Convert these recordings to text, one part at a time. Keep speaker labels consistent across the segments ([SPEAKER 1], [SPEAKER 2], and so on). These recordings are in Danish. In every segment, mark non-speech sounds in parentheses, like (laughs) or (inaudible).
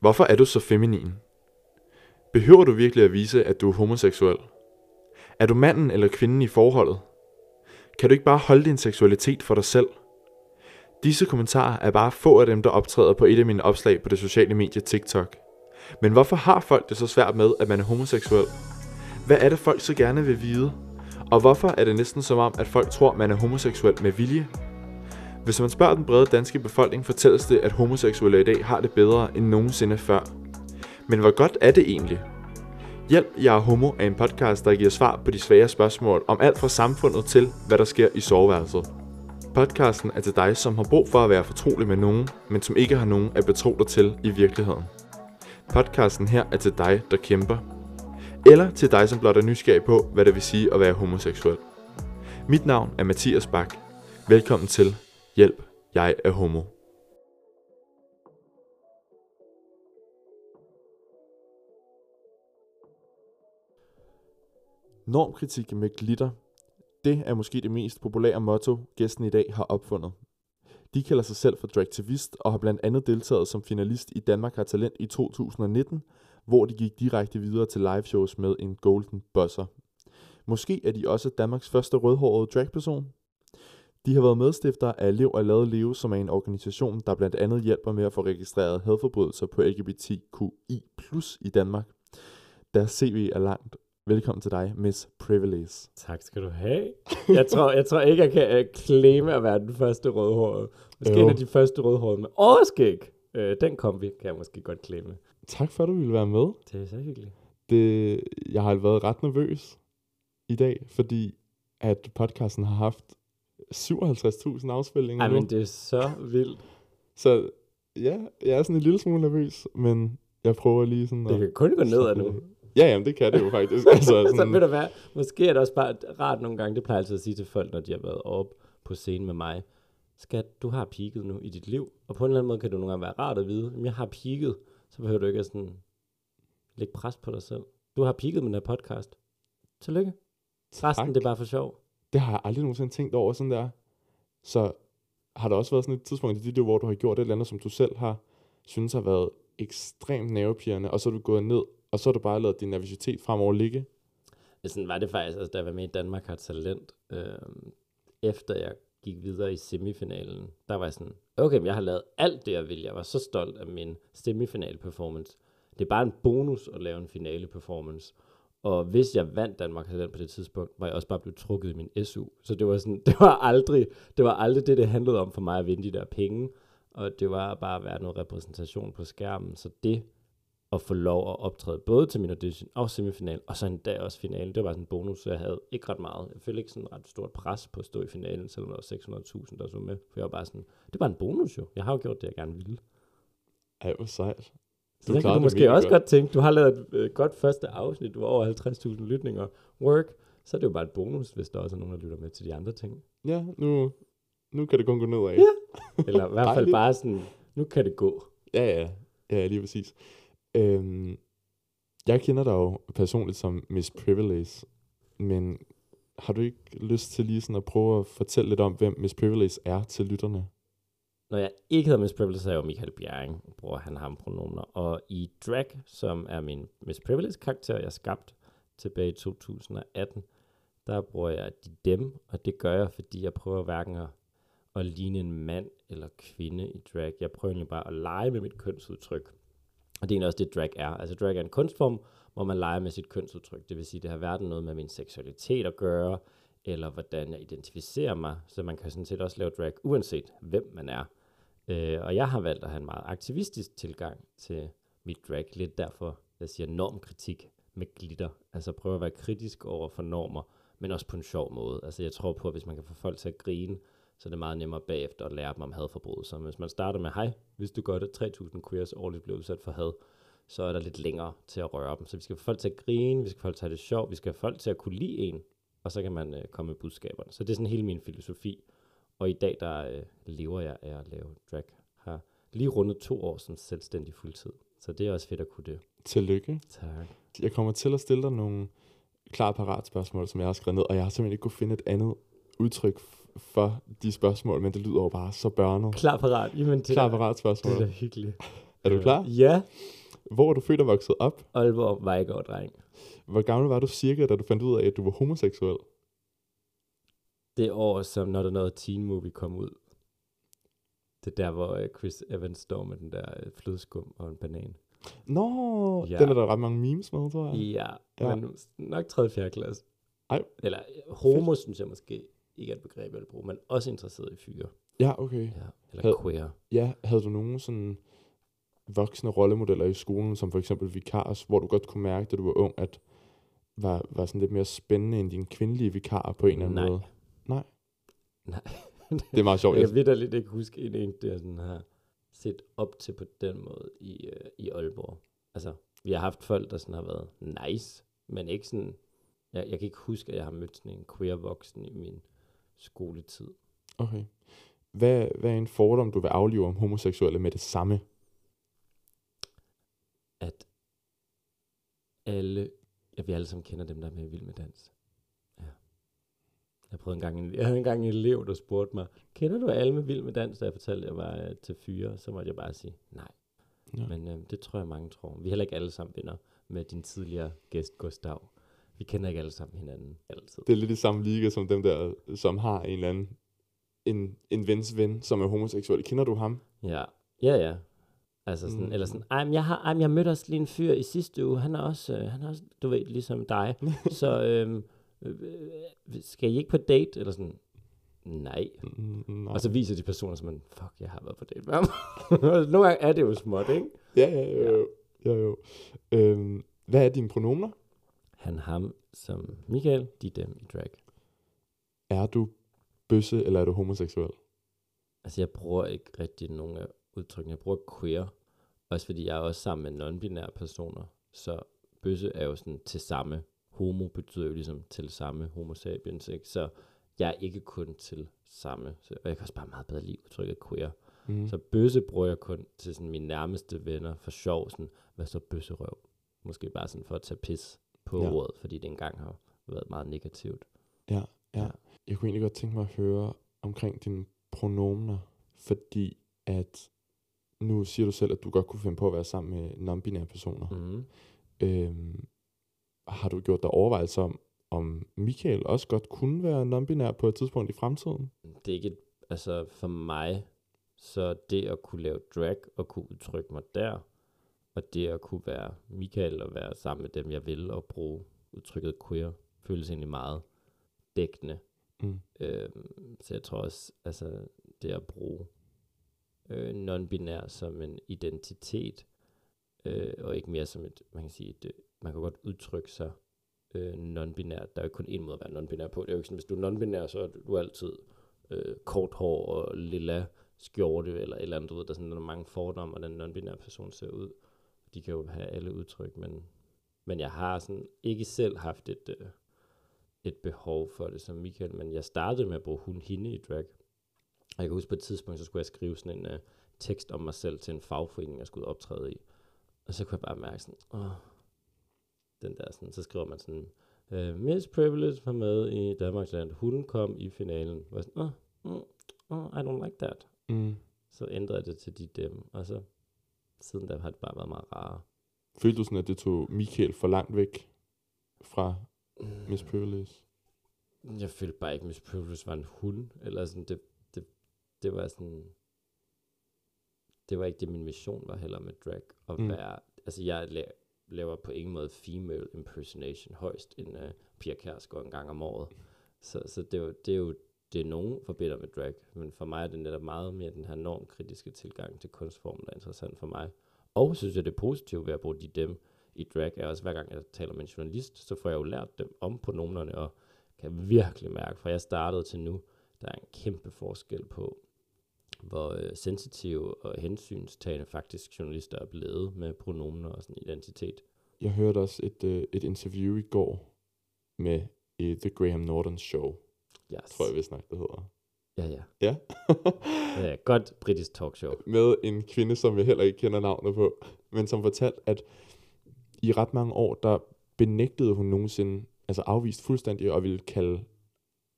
[SPEAKER 1] Hvorfor er du så feminin? Behøver du virkelig at vise, at du er homoseksuel? Er du manden eller kvinden i forholdet? Kan du ikke bare holde din seksualitet for dig selv? Disse kommentarer er bare få af dem, der optræder på et af mine opslag på det sociale medie TikTok. Men hvorfor har folk det så svært med, at man er homoseksuel? Hvad er det, folk så gerne vil vide? Og hvorfor er det næsten som om, at folk tror, man er homoseksuel med vilje? Hvis man spørger den brede danske befolkning, fortælles det, at homoseksuelle i dag har det bedre end nogensinde før. Men hvor godt er det egentlig? Hjælp, jeg er homo er en podcast, der giver svar på de svære spørgsmål om alt fra samfundet til, hvad der sker i soveværelset. Podcasten er til dig, som har brug for at være fortrolig med nogen, men som ikke har nogen at betro dig til i virkeligheden. Podcasten her er til dig, der kæmper. Eller til dig, som blot er nysgerrig på, hvad det vil sige at være homoseksuel. Mit navn er Mathias Bak. Velkommen til Hjælp, jeg er homo. Normkritik med glitter. Det er måske det mest populære motto, gæsten i dag har opfundet. De kalder sig selv for Dragtivist og har blandt andet deltaget som finalist i Danmark har Talent i 2019, hvor de gik direkte videre til liveshows med en Golden Buzzer. Måske er de også Danmarks første rødhårede dragperson. De har været medstifter af Lev og Lade Leve, som er en organisation, der blandt andet hjælper med at få registreret hadforbrydelser på LGBTQI i Danmark. Deres CV er langt. Velkommen til dig, Miss Privilege.
[SPEAKER 2] Tak skal du have. Jeg tror, jeg tror ikke, jeg kan uh, claime at være den første rødhårede. Måske
[SPEAKER 1] Jo.
[SPEAKER 2] en af de første rødhårede med overskæg. Uh, den kom vi, kan jeg måske godt claime.
[SPEAKER 1] Tak for, at du ville være med.
[SPEAKER 2] Det er så hyggeligt.
[SPEAKER 1] Det, jeg har været ret nervøs i dag, fordi at podcasten har haft 57.000 afspilninger
[SPEAKER 2] Ej,
[SPEAKER 1] nu.
[SPEAKER 2] men det er så vildt.
[SPEAKER 1] Så ja, jeg er sådan en lille smule nervøs, men jeg prøver lige sådan
[SPEAKER 2] Det kan kun gå ned nu.
[SPEAKER 1] Ja, jamen det kan det jo faktisk. (laughs) altså,
[SPEAKER 2] så ved
[SPEAKER 1] sådan,
[SPEAKER 2] du hvad, måske er det også bare rart nogle gange, det plejer jeg altid at sige til folk, når de har været oppe på scenen med mig. Skat, du har peaked nu i dit liv, og på en eller anden måde kan det nogle gange være rart at vide, at jeg har peaked, så behøver du ikke at sådan lægge pres på dig selv. Du har peaked med den her podcast. Tillykke. Resten,
[SPEAKER 1] tak.
[SPEAKER 2] det er bare for sjov.
[SPEAKER 1] Det har jeg aldrig nogensinde tænkt over sådan der. Så har der også været sådan et tidspunkt i dit liv, hvor du har gjort et eller andet, som du selv har synes har været ekstremt nervepirrende, og så er du gået ned, og så har du bare lavet din nervøsitet fremover ligge.
[SPEAKER 2] Sådan var det faktisk, altså, da jeg var med i Danmark har talent, øh, efter jeg gik videre i semifinalen, der var jeg sådan, okay, men jeg har lavet alt det, jeg ville. Jeg var så stolt af min semifinal-performance. Det er bare en bonus at lave en finale-performance. Og hvis jeg vandt Danmark talent på det tidspunkt, var jeg også bare blevet trukket i min SU. Så det var sådan, (laughs) det var aldrig det, var aldrig det, det handlede om for mig at vinde de der penge. Og det var bare at være noget repræsentation på skærmen. Så det at få lov at optræde både til min audition og semifinal, og så en dag også finalen. Det var bare sådan en bonus, så jeg havde ikke ret meget. Jeg følte ikke sådan ret stort pres på at stå i finalen, selvom der var 600.000, der så med. For jeg var bare sådan, det var en bonus jo. Jeg har jo gjort det, jeg gerne ville.
[SPEAKER 1] Ej, hvor sejt.
[SPEAKER 2] Så der kan du
[SPEAKER 1] det
[SPEAKER 2] måske også
[SPEAKER 1] godt.
[SPEAKER 2] godt tænke, du har lavet et øh, godt første afsnit, du har over 50.000 lytninger. Work. Så er det jo bare et bonus, hvis der også er nogen, der lytter med til de andre ting.
[SPEAKER 1] Ja, nu, nu kan det kun gå nedad.
[SPEAKER 2] Ja. (laughs) Eller i hvert fald
[SPEAKER 1] Dejligt.
[SPEAKER 2] bare sådan, nu kan det gå.
[SPEAKER 1] Ja, ja. Ja, lige præcis. Øhm, jeg kender dig jo personligt som Miss Privilege, men har du ikke lyst til lige sådan at prøve at fortælle lidt om, hvem Miss Privilege er til lytterne?
[SPEAKER 2] Når jeg ikke hedder Miss Privilege, så er jeg jo Michael Bjerring, bruger han ham pronomener. Og i Drag, som er min Miss Privilege karakter, jeg skabte tilbage i 2018, der bruger jeg de dem, og det gør jeg, fordi jeg prøver hverken at, at ligne en mand eller kvinde i drag. Jeg prøver egentlig bare at lege med mit kønsudtryk. Og det er egentlig også det, drag er. Altså drag er en kunstform, hvor man leger med sit kønsudtryk. Det vil sige, det har hverken noget med min seksualitet at gøre, eller hvordan jeg identificerer mig. Så man kan sådan set også lave drag, uanset hvem man er. Øh, og jeg har valgt at have en meget aktivistisk tilgang til mit drag. Lidt derfor, jeg siger normkritik med glitter. Altså prøve at være kritisk over for normer, men også på en sjov måde. Altså jeg tror på, at hvis man kan få folk til at grine, så er det meget nemmere bagefter at lære dem om hadforbrydelser. Men hvis man starter med, hej, hvis du gør det, 3.000 queers årligt bliver udsat for had, så er der lidt længere til at røre dem. Så vi skal få folk til at grine, vi skal få folk til at have det sjovt, vi skal have folk til at kunne lide en, og så kan man øh, komme med budskaberne. Så det er sådan hele min filosofi. Og i dag, der øh, lever jeg af at lave drag. Har lige rundet to år som selvstændig fuldtid. Så det er også fedt at kunne det.
[SPEAKER 1] Tillykke.
[SPEAKER 2] Tak.
[SPEAKER 1] Jeg kommer til at stille dig nogle klar parat spørgsmål, som jeg har skrevet ned, og jeg har simpelthen ikke kunne finde et andet udtryk for de spørgsmål, men det lyder jo bare så børnet.
[SPEAKER 2] Klar parat. Jamen, det,
[SPEAKER 1] Klar parat
[SPEAKER 2] det
[SPEAKER 1] spørgsmål.
[SPEAKER 2] er da hyggeligt.
[SPEAKER 1] Er du klar?
[SPEAKER 2] Ja.
[SPEAKER 1] Hvor er du født og vokset op?
[SPEAKER 2] Aalborg Vejgaard, dreng.
[SPEAKER 1] Hvor gammel var du cirka, da du fandt ud af, at du var homoseksuel?
[SPEAKER 2] Det år, som når der noget teen movie kom ud. Det er der, hvor øh, Chris Evans står med den der øh, flødeskum og en banan.
[SPEAKER 1] Nå,
[SPEAKER 2] Ja.
[SPEAKER 1] den er der ret mange memes med, tror jeg.
[SPEAKER 2] Ja,
[SPEAKER 1] Ja.
[SPEAKER 2] men nok 3. 4. klasse.
[SPEAKER 1] Ej.
[SPEAKER 2] Eller øh, homo, synes jeg måske ikke er et begreb, jeg vil bruge, men også interesseret i fyre.
[SPEAKER 1] Ja, okay.
[SPEAKER 2] Ja. Eller
[SPEAKER 1] Had-
[SPEAKER 2] queer.
[SPEAKER 1] Ja, havde du nogen sådan voksne rollemodeller i skolen, som for eksempel vikars, hvor du godt kunne mærke, da du var ung, at var, var sådan lidt mere spændende end dine kvindelige vikarer på en eller anden
[SPEAKER 2] Nej.
[SPEAKER 1] måde? Nej. (laughs) Det er meget sjovt.
[SPEAKER 2] Jeg kan vidderligt ikke huske en en, der sådan har set op til på den måde i, øh, i Aalborg. Altså, vi har haft folk, der sådan har været nice, men ikke sådan... Jeg, jeg kan ikke huske, at jeg har mødt sådan en queer voksen i min skoletid.
[SPEAKER 1] okay. Hvad, hvad er en fordom, du vil aflive om homoseksuelle med det samme?
[SPEAKER 2] At alle... Ja, vi alle sammen kender dem, der er med i Vild med Dans. Jeg prøvede engang en, jeg havde engang en elev, der spurgte mig, kender du alle med Vild med Dans, da jeg fortalte, at jeg var øh, til fyre? Så måtte jeg bare sige, nej.
[SPEAKER 1] Ja.
[SPEAKER 2] Men øh, det tror jeg, mange tror. Vi er heller ikke alle sammen venner med din tidligere gæst, Gustav. Vi kender ikke alle sammen hinanden altid.
[SPEAKER 1] Det er lidt i samme liga som dem der, som har en eller anden, en, en vens ven, som er homoseksuel. Kender du ham?
[SPEAKER 2] Ja, ja, ja. Altså sådan,
[SPEAKER 1] Mm.
[SPEAKER 2] eller sådan, ej, men jeg, har, ej, men jeg mødte også lige en fyr i sidste uge, han er også, øh, han er også du ved, ligesom dig. (laughs) så øhm, øh, øh, skal I ikke på date? Eller sådan, nej.
[SPEAKER 1] Mm, Nej.
[SPEAKER 2] Og så viser de personer, som man, fuck, jeg har været på date med ham. (laughs) Nogle gange er det jo småt, ikke?
[SPEAKER 1] Ja, ja, jo, jo. jo, jo. Øhm, hvad er dine pronomer?
[SPEAKER 2] Han, ham, som Michael, de, dem i drag.
[SPEAKER 1] Er du bøsse, eller er du homoseksuel?
[SPEAKER 2] Altså, jeg bruger ikke rigtig nogen af udtrykkene. Jeg bruger queer, også fordi jeg er også sammen med non-binære personer. Så bøsse er jo sådan til samme. Homo betyder jo ligesom til samme homo sapiens, ikke? Så jeg er ikke kun til samme. Så, og jeg kan også bare meget bedre lide udtrykket queer.
[SPEAKER 1] Mm.
[SPEAKER 2] Så bøsse bruger jeg kun til sådan mine nærmeste venner for sjov. Sådan, hvad så bøsserøv? Måske bare sådan for at tage pis på
[SPEAKER 1] Ja.
[SPEAKER 2] ordet, fordi det engang har været meget negativt.
[SPEAKER 1] Ja, ja.
[SPEAKER 2] Ja.
[SPEAKER 1] Jeg kunne egentlig godt tænke mig at høre omkring dine pronomer, fordi at nu siger du selv, at du godt kunne finde på at være sammen med non-binære personer. Mm. Øhm, har du gjort dig overvejelser om, om Michael også godt kunne være non-binær på et tidspunkt i fremtiden?
[SPEAKER 2] det er ikke et, altså for mig, så det at kunne lave drag og kunne udtrykke mig der, og det at kunne være Michael og være sammen med dem, jeg vil, og bruge udtrykket queer, føles egentlig meget dækkende.
[SPEAKER 1] Mm.
[SPEAKER 2] Øhm, så jeg tror også, altså det at bruge øh, non-binær som en identitet, øh, og ikke mere som et, man kan sige, et, man kan godt udtrykke sig øh, non-binær. Der er jo kun én måde at være non-binær på. Det er jo ikke sådan, hvis du er non-binær, så er du altid øh, kort hår og lilla skjorte eller et eller andet, du ved, der er sådan der er mange fordomme, hvordan den non person ser ud. De kan jo have alle udtryk, men, men jeg har sådan ikke selv haft et, øh, et behov for det som Michael, men jeg startede med at bruge hun hende i drag. Og jeg kan huske på et tidspunkt, så skulle jeg skrive sådan en øh, tekst om mig selv til en fagforening, jeg skulle optræde i. Og så kunne jeg bare mærke sådan, åh, den der sådan, så skriver man sådan, uh, Miss Privilege var med i Danmarksland, hun kom i finalen. Og sådan, oh, oh, I don't like that.
[SPEAKER 1] Mm.
[SPEAKER 2] Så ændrede jeg det til de dem, og så siden da har det bare været meget rarere.
[SPEAKER 1] Følte du sådan, at det tog Michael for langt væk fra Miss Privilege?
[SPEAKER 2] Jeg følte bare ikke, at Miss Privilege var en hund, eller sådan, det, det, det var sådan, det var ikke det, min mission var heller med drag, at
[SPEAKER 1] Mm.
[SPEAKER 2] mm. være, altså jeg laver på ingen måde female impersonation højst en uh, øh, Pia Kærsgaard en gang om året, så, så det, er jo, det er jo det, nogen forbinder med drag, men for mig er det netop meget mere den her normkritiske tilgang til kunstformen, der er interessant for mig. Og synes jeg, det er positivt ved at bruge de dem i drag, er også hver gang jeg taler med en journalist, så får jeg jo lært dem om pronomerne, og kan virkelig mærke, fra jeg startede til nu, der er en kæmpe forskel på, hvor øh, sensitive og hensynstagende faktisk journalister er blevet med pronomener og sådan identitet.
[SPEAKER 1] Jeg hørte også et, øh, et interview i går med i The Graham Norton Show,
[SPEAKER 2] Yes.
[SPEAKER 1] tror jeg vist nok, det hedder.
[SPEAKER 2] Ja, ja.
[SPEAKER 1] Ja.
[SPEAKER 2] ja godt britisk talkshow.
[SPEAKER 1] med en kvinde, som jeg heller ikke kender navnet på, men som fortalte, at i ret mange år, der benægtede hun nogensinde, altså afvist fuldstændig og ville kalde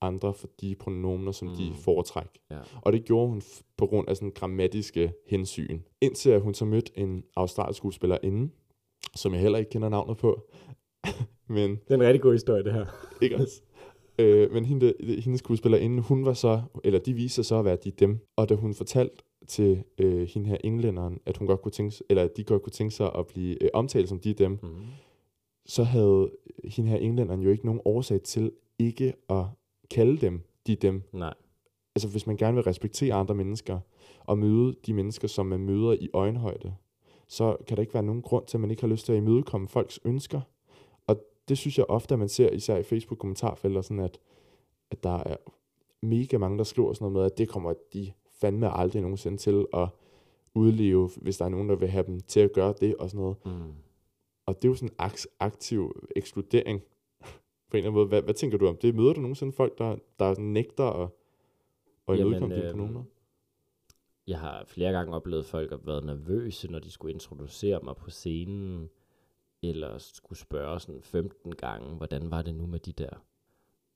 [SPEAKER 1] andre for de pronomener, som mm. de foretrækker.
[SPEAKER 2] Ja.
[SPEAKER 1] Og det gjorde hun f- på grund af sådan grammatiske hensyn. Indtil at hun så mødte en australsk skuespillerinde, som jeg heller ikke kender navnet på. (laughs) Men
[SPEAKER 2] Det er en rigtig god historie, det her. (laughs)
[SPEAKER 1] ikke også? Øh, men hende, hendes skuespillerinde, hun var så, eller de viste sig så at være de dem. Og da hun fortalte til øh, hende her englænderen, at hun godt kunne tænke, eller at de godt kunne tænke sig at blive øh, omtalt som de dem,
[SPEAKER 2] Mm.
[SPEAKER 1] så havde hende her englænderen jo ikke nogen årsag til ikke at kalde dem de dem.
[SPEAKER 2] Nej.
[SPEAKER 1] Altså hvis man gerne vil respektere andre mennesker, og møde de mennesker, som man møder i øjenhøjde, så kan der ikke være nogen grund til, at man ikke har lyst til at imødekomme folks ønsker. Og det synes jeg ofte, at man ser, især i Facebook-kommentarfelter, sådan at, at der er mega mange, der skriver sådan noget med, at det kommer de fandme aldrig nogensinde til at udleve, hvis der er nogen, der vil have dem til at gøre det og sådan noget.
[SPEAKER 2] Mm.
[SPEAKER 1] Og det er jo sådan en aktiv ekskludering på en eller anden måde. Hvad, hvad tænker du om det? Møder du nogensinde folk, der, der nægter at, at imødekomme dine
[SPEAKER 2] øhm,
[SPEAKER 1] pronomener?
[SPEAKER 2] Jeg har flere gange oplevet folk at været nervøse, når de skulle introducere mig på scenen, eller skulle spørge sådan 15 gange, hvordan var det nu med de der.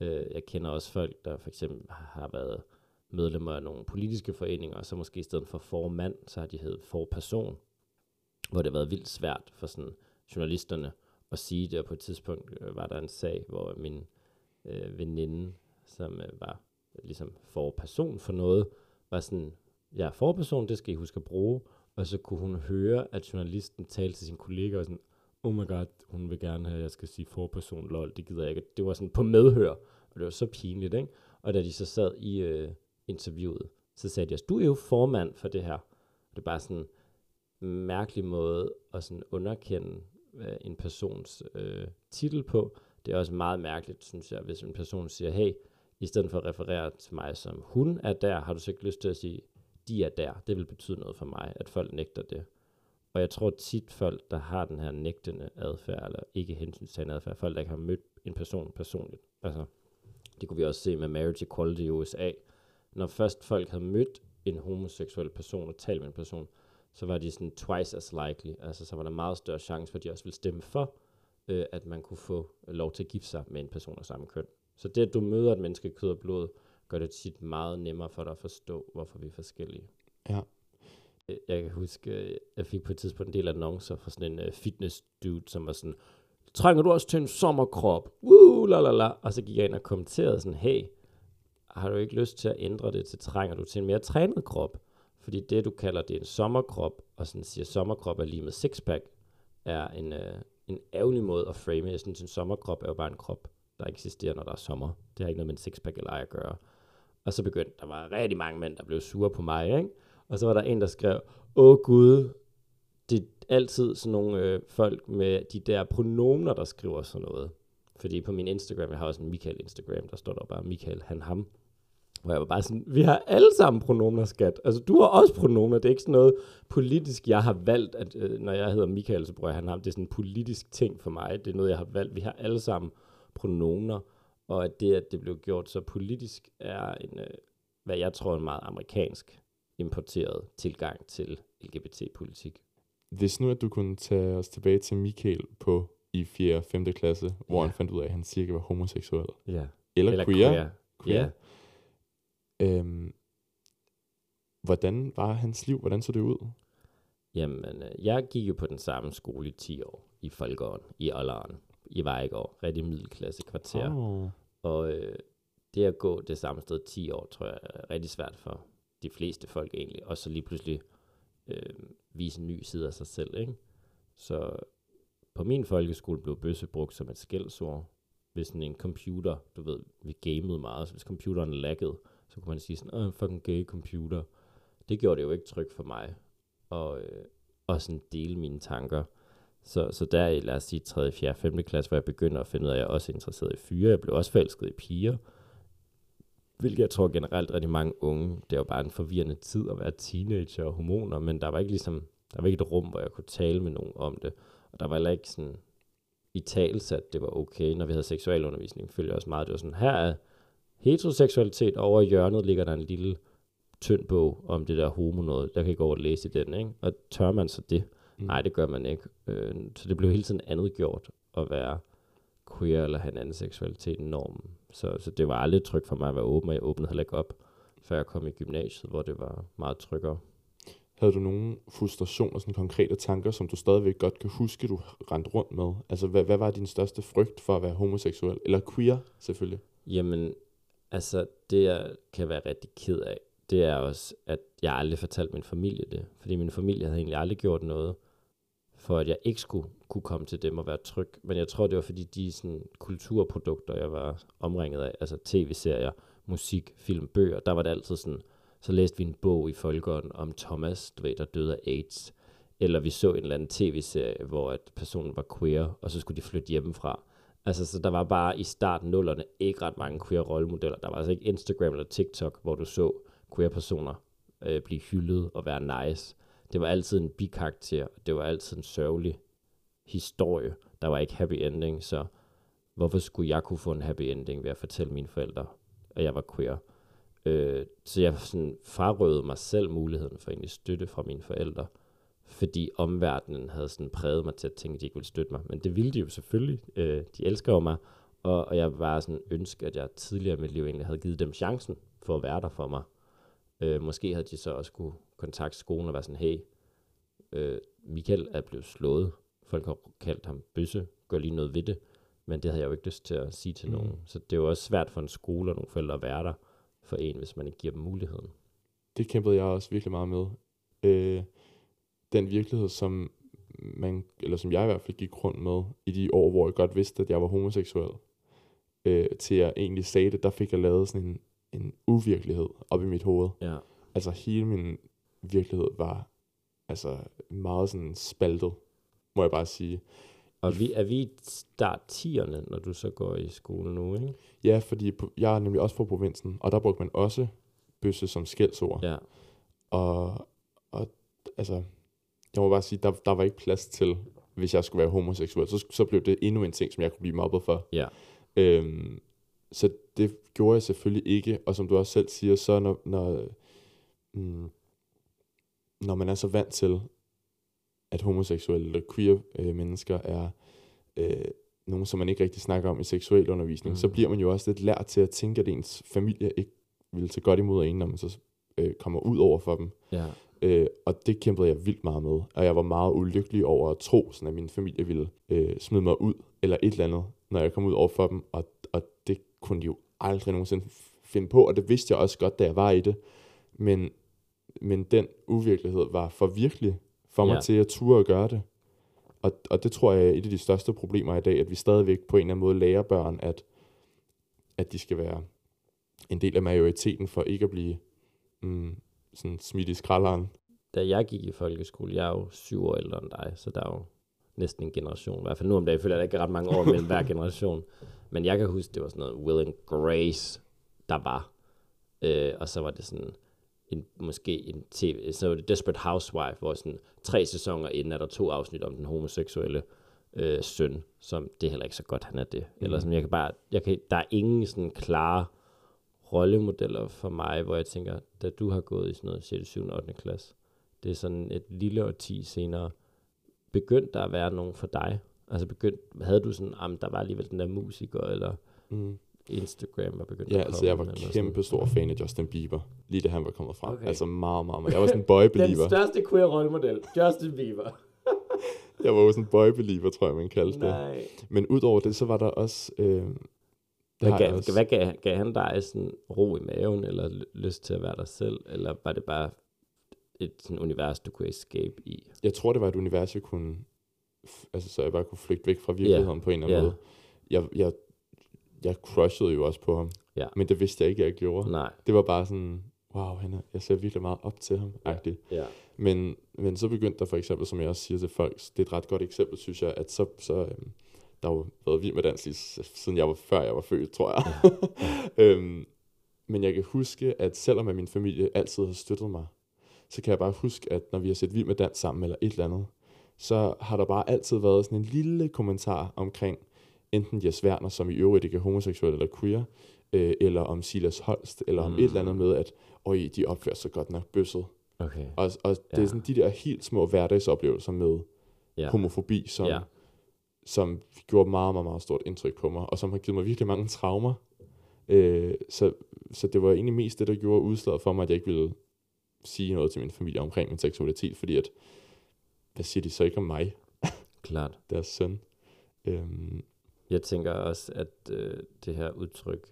[SPEAKER 2] Øh, jeg kender også folk, der for eksempel har været medlemmer af nogle politiske foreninger, og så måske i stedet for formand, så har de heddet forperson, hvor det har været vildt svært for sådan journalisterne at sige det, og på et tidspunkt øh, var der en sag, hvor min øh, veninde, som øh, var ligesom forperson for noget, var sådan, jeg er forperson, det skal I huske at bruge, og så kunne hun høre, at journalisten talte til sin kollega og sådan, oh my god, hun vil gerne have, at jeg skal sige forperson, lol, det gider jeg ikke. Det var sådan på medhør, og det var så pinligt, ikke? Og da de så sad i øh, interviewet, så sagde de også, du er jo formand for det her. Det er bare sådan en mærkelig måde at sådan underkende øh, en persons øh, titel på. Det er også meget mærkeligt, synes jeg, hvis en person siger, hey, i stedet for at referere til mig som hun er der, har du så ikke lyst til at sige, de er der. Det vil betyde noget for mig, at folk nægter det. Og jeg tror tit folk, der har den her nægtende adfærd, eller ikke hensynstagende adfærd, folk, der ikke har mødt en person personligt. Altså, det kunne vi også se med marriage equality i USA. Når først folk havde mødt en homoseksuel person og talt med en person, så var de sådan twice as likely. Altså, så var der meget større chance for, at de også ville stemme for, øh, at man kunne få lov til at gifte sig med en person af samme køn. Så det, at du møder et menneske kød og blod, gør det tit meget nemmere for dig at forstå, hvorfor vi er forskellige.
[SPEAKER 1] Ja.
[SPEAKER 2] Øh, Jeg kan huske, øh, jeg fik på et tidspunkt en del annoncer fra sådan en uh, fitness dude, som var sådan, trænger du også til en sommerkrop? Woo, la la la. Og så gik jeg ind og kommenterede sådan, hey, har du ikke lyst til at ændre det til, trænger du til en mere trænet krop? Fordi det, du kalder det en sommerkrop, og sådan siger, sommerkrop er lige med sixpack, er en, øh, en ærgerlig måde at frame. Jeg synes, en sommerkrop er jo bare en krop, der eksisterer, når der er sommer. Det har ikke noget med en sixpack eller ej at gøre. Og så begyndte, der var rigtig mange mænd, der blev sure på mig, ikke? Og så var der en, der skrev, åh gud, det er altid sådan nogle øh, folk med de der pronomer, der skriver sådan noget. Fordi på min Instagram, jeg har også en Michael Instagram, der står der bare Michael, han, ham. Hvor jeg var bare sådan, vi har alle sammen pronomener, skat. Altså, du har også pronomener. Det er ikke sådan noget politisk, jeg har valgt, at øh, når jeg hedder Michael, så bruger jeg han ham. Det er sådan en politisk ting for mig. Det er noget, jeg har valgt. Vi har alle sammen pronomener. Og at det, at det blev gjort så politisk, er en, øh, hvad jeg tror en meget amerikansk importeret tilgang til LGBT-politik.
[SPEAKER 1] Hvis nu, at du kunne tage os tilbage til Michael på i 4. og 5. klasse, hvor
[SPEAKER 2] Ja.
[SPEAKER 1] han fandt ud af, at han cirka var homoseksuel.
[SPEAKER 2] Ja.
[SPEAKER 1] Eller,
[SPEAKER 2] Eller
[SPEAKER 1] queer.
[SPEAKER 2] queer.
[SPEAKER 1] queer.
[SPEAKER 2] Ja.
[SPEAKER 1] Øhm, hvordan var hans liv? Hvordan så det ud?
[SPEAKER 2] Jamen, øh, jeg gik jo på den samme skole i 10 år, i Folkeåren, i Olleren, i Vejgaard, rigtig middelklasse kvarter.
[SPEAKER 1] Oh.
[SPEAKER 2] Og øh, det at gå det samme sted 10 år, tror jeg er rigtig svært for de fleste folk egentlig. Og så lige pludselig øh, vise en ny side af sig selv, ikke? Så på min folkeskole blev bøsse brugt som et skældsord. Hvis sådan en computer, du ved, vi gamede meget, så hvis computeren laggede, så kunne man sige sådan, åh, fucking gay computer. Det gjorde det jo ikke tryg for mig. Og, øh, og sådan dele mine tanker. Så, så der i, lad os sige, 3., 4., 5. klasse, hvor jeg begynder at finde ud af, at jeg også er interesseret i fyre. Jeg blev også forelsket i piger. Hvilket jeg tror generelt rigtig mange unge, det er jo bare en forvirrende tid at være teenager og hormoner, men der var ikke ligesom, der var ikke et rum, hvor jeg kunne tale med nogen om det. Og der var heller ikke sådan i tales, at det var okay, når vi havde seksualundervisning. Følte jeg også meget, det var sådan, her er heteroseksualitet, og over i hjørnet ligger der en lille tynd bog om det der homo noget. Der kan I gå og læse i den, ikke? Og tør man så det?
[SPEAKER 1] Mm.
[SPEAKER 2] Nej, det gør man ikke. Øh, så det blev hele tiden andet gjort at være queer eller have en anden seksualitet end normen. Så, så det var aldrig trygt for mig at være åben, og jeg åbnede heller ikke op, før jeg kom i gymnasiet, hvor det var meget tryggere.
[SPEAKER 1] Havde du nogle frustrationer, sådan konkrete tanker, som du stadigvæk godt kan huske, du rendte rundt med? Altså, hvad, hvad var din største frygt for at være homoseksuel? Eller queer, selvfølgelig.
[SPEAKER 2] Jamen, altså, det jeg kan være rigtig ked af, det er også, at jeg aldrig fortalte min familie det. Fordi min familie havde egentlig aldrig gjort noget, for at jeg ikke skulle kunne komme til dem og være tryg. Men jeg tror, det var fordi de sådan, kulturprodukter, jeg var omringet af, altså tv-serier, musik, film, bøger, der var det altid sådan, så læste vi en bog i Folkeånden om Thomas, du ved, der døde af AIDS. Eller vi så en eller anden tv-serie, hvor at personen var queer, og så skulle de flytte hjemmefra. Altså, så der var bare i starten nullerne ikke ret mange queer rollemodeller. Der var altså ikke Instagram eller TikTok, hvor du så queer personer øh, blive hyldet og være nice. Det var altid en bikarakter, det var altid en sørgelig historie. Der var ikke happy ending, så hvorfor skulle jeg kunne få en happy ending ved at fortælle mine forældre, at jeg var queer? Øh, så jeg sådan frarøvede mig selv muligheden for egentlig støtte fra mine forældre, fordi omverdenen havde sådan præget mig til at tænke, at de ikke ville støtte mig. Men det ville de jo selvfølgelig. Øh, de elsker jo mig, og, og jeg var sådan ønske, at jeg tidligere i mit liv egentlig havde givet dem chancen for at være der for mig. Øh, måske havde de så også kunne kontakte skolen og være sådan, hey, øh, Michael er blevet slået. Folk har kaldt ham bøsse, gør lige noget ved det. Men det havde jeg jo ikke lyst til at sige til mm. nogen. Så det er jo også svært for en skole og nogle forældre at være der for en, hvis man ikke giver dem muligheden.
[SPEAKER 1] Det kæmpede jeg også virkelig meget med. Øh, den virkelighed, som man, eller som jeg i hvert fald gik rundt med i de år, hvor jeg godt vidste, at jeg var homoseksuel, øh, til jeg egentlig sagde det, der fik jeg lavet sådan en, en uvirkelighed op i mit hoved.
[SPEAKER 2] Ja.
[SPEAKER 1] Altså hele min virkelighed var altså meget sådan spaltet, må jeg bare sige.
[SPEAKER 2] Og vi, er vi i start 10'erne, når du så går i skole nu, ikke?
[SPEAKER 1] Ja, fordi jeg er nemlig også fra provinsen, og der brugte man også bøsse som skældsord.
[SPEAKER 2] Ja.
[SPEAKER 1] Og, og altså, jeg må bare sige, der, der var ikke plads til, hvis jeg skulle være homoseksuel, så, så blev det endnu en ting, som jeg kunne blive mobbet for.
[SPEAKER 2] Ja.
[SPEAKER 1] Øhm, så det gjorde jeg selvfølgelig ikke, og som du også selv siger, så når, når, mm, når man er så vant til, at homoseksuelle eller queer øh, mennesker er øh, nogen, som man ikke rigtig snakker om i seksuel undervisning, mm. så bliver man jo også lidt lært til at tænke, at ens familie ikke vil tage godt imod en, når man så øh, kommer ud over for dem.
[SPEAKER 2] Ja.
[SPEAKER 1] Øh, og det kæmpede jeg vildt meget med. Og jeg var meget ulykkelig over at tro, sådan at min familie ville øh, smide mig ud, eller et eller andet, når jeg kom ud over for dem. Og, og det kunne de jo aldrig nogensinde finde på, og det vidste jeg også godt, da jeg var i det. Men, men den uvirkelighed var for virkelig for mig
[SPEAKER 2] Ja.
[SPEAKER 1] til at ture og gøre det. Og, og det tror jeg er et af de største problemer i dag, at vi stadigvæk på en eller anden måde lærer børn, at, at de skal være en del af majoriteten for ikke at blive mm, sådan smidt i skralderen.
[SPEAKER 2] Da jeg gik i folkeskole, jeg er jo syv år ældre end dig, så der er jo næsten en generation. I hvert fald nu om dagen føler jeg, der ikke ret mange år (laughs) mellem hver generation. Men jeg kan huske, det var sådan noget Will and Grace, der var. Øh, og så var det sådan en, måske en tv, så var det Desperate Housewife, hvor sådan tre sæsoner inden er der to afsnit om den homoseksuelle øh, søn, som det er heller ikke så godt, han er det. Mm. Eller som jeg kan bare, jeg kan, der er ingen sådan klare rollemodeller for mig, hvor jeg tænker, da du har gået i sådan noget 6., 7., 8. klasse, det er sådan et lille årti senere, begyndte der at være nogen for dig? Altså begyndte, havde du sådan, om der var alligevel den der musiker, eller
[SPEAKER 1] Mm.
[SPEAKER 2] Instagram er begyndt
[SPEAKER 1] Ja,
[SPEAKER 2] at
[SPEAKER 1] altså
[SPEAKER 2] komme,
[SPEAKER 1] jeg var
[SPEAKER 2] eller sådan?
[SPEAKER 1] kæmpe stor fan af Justin Bieber, lige da han var kommet frem.
[SPEAKER 2] Okay.
[SPEAKER 1] Altså meget, meget, meget. Jeg var sådan en boy-believer. (laughs)
[SPEAKER 2] Den største queer rollemodel, Justin Bieber. (laughs)
[SPEAKER 1] Jeg var jo sådan en boy-believer, tror jeg, man kaldte det.
[SPEAKER 2] Nej.
[SPEAKER 1] Men udover det, så var der også... Øh, det
[SPEAKER 2] Hvad, gav,
[SPEAKER 1] også.
[SPEAKER 2] hvad gav, gav han dig sådan ro i maven, eller ly- lyst til at være dig selv, eller var det bare et sådan univers, du kunne escape i?
[SPEAKER 1] Jeg tror, det var et univers, jeg kunne... Altså, så jeg bare kunne flygte væk fra virkeligheden på en eller anden
[SPEAKER 2] Ja.
[SPEAKER 1] måde. Jeg, jeg, jeg crushede jo også på ham.
[SPEAKER 2] Ja.
[SPEAKER 1] Men det vidste jeg ikke, jeg gjorde.
[SPEAKER 2] Nej.
[SPEAKER 1] Det var bare sådan, wow, han er, jeg ser virkelig meget op til ham, agtigt.
[SPEAKER 2] Ja.
[SPEAKER 1] Men, men så begyndte der for eksempel, som jeg også siger til folk, det er et ret godt eksempel, synes jeg, at så, så øhm, der har jo været vild med dans lige siden jeg var, før jeg var født, tror jeg. (laughs) øhm, men jeg kan huske, at selvom at min familie altid har støttet mig, så kan jeg bare huske, at når vi har set vild med dans sammen eller et eller andet, så har der bare altid været sådan en lille kommentar omkring enten Jes Werner, som i øvrigt ikke er homoseksuel eller queer, øh, eller om Silas Holst, eller om
[SPEAKER 2] Mm.
[SPEAKER 1] et eller andet med, at øj, de opfører sig godt nok bøsset.
[SPEAKER 2] Okay.
[SPEAKER 1] Og, og det
[SPEAKER 2] Ja.
[SPEAKER 1] er sådan de der helt små hverdagsoplevelser med
[SPEAKER 2] Ja.
[SPEAKER 1] homofobi, som,
[SPEAKER 2] Ja.
[SPEAKER 1] Som gjorde meget, meget, meget stort indtryk på mig, og som har givet mig virkelig mange traumer. Øh, så, så det var egentlig mest det, der gjorde udslaget for mig, at jeg ikke ville sige noget til min familie omkring min seksualitet, fordi at, hvad siger de så ikke om mig, (laughs)
[SPEAKER 2] Klart.
[SPEAKER 1] deres søn? Øhm,
[SPEAKER 2] Jeg tænker også, at øh, det her udtryk,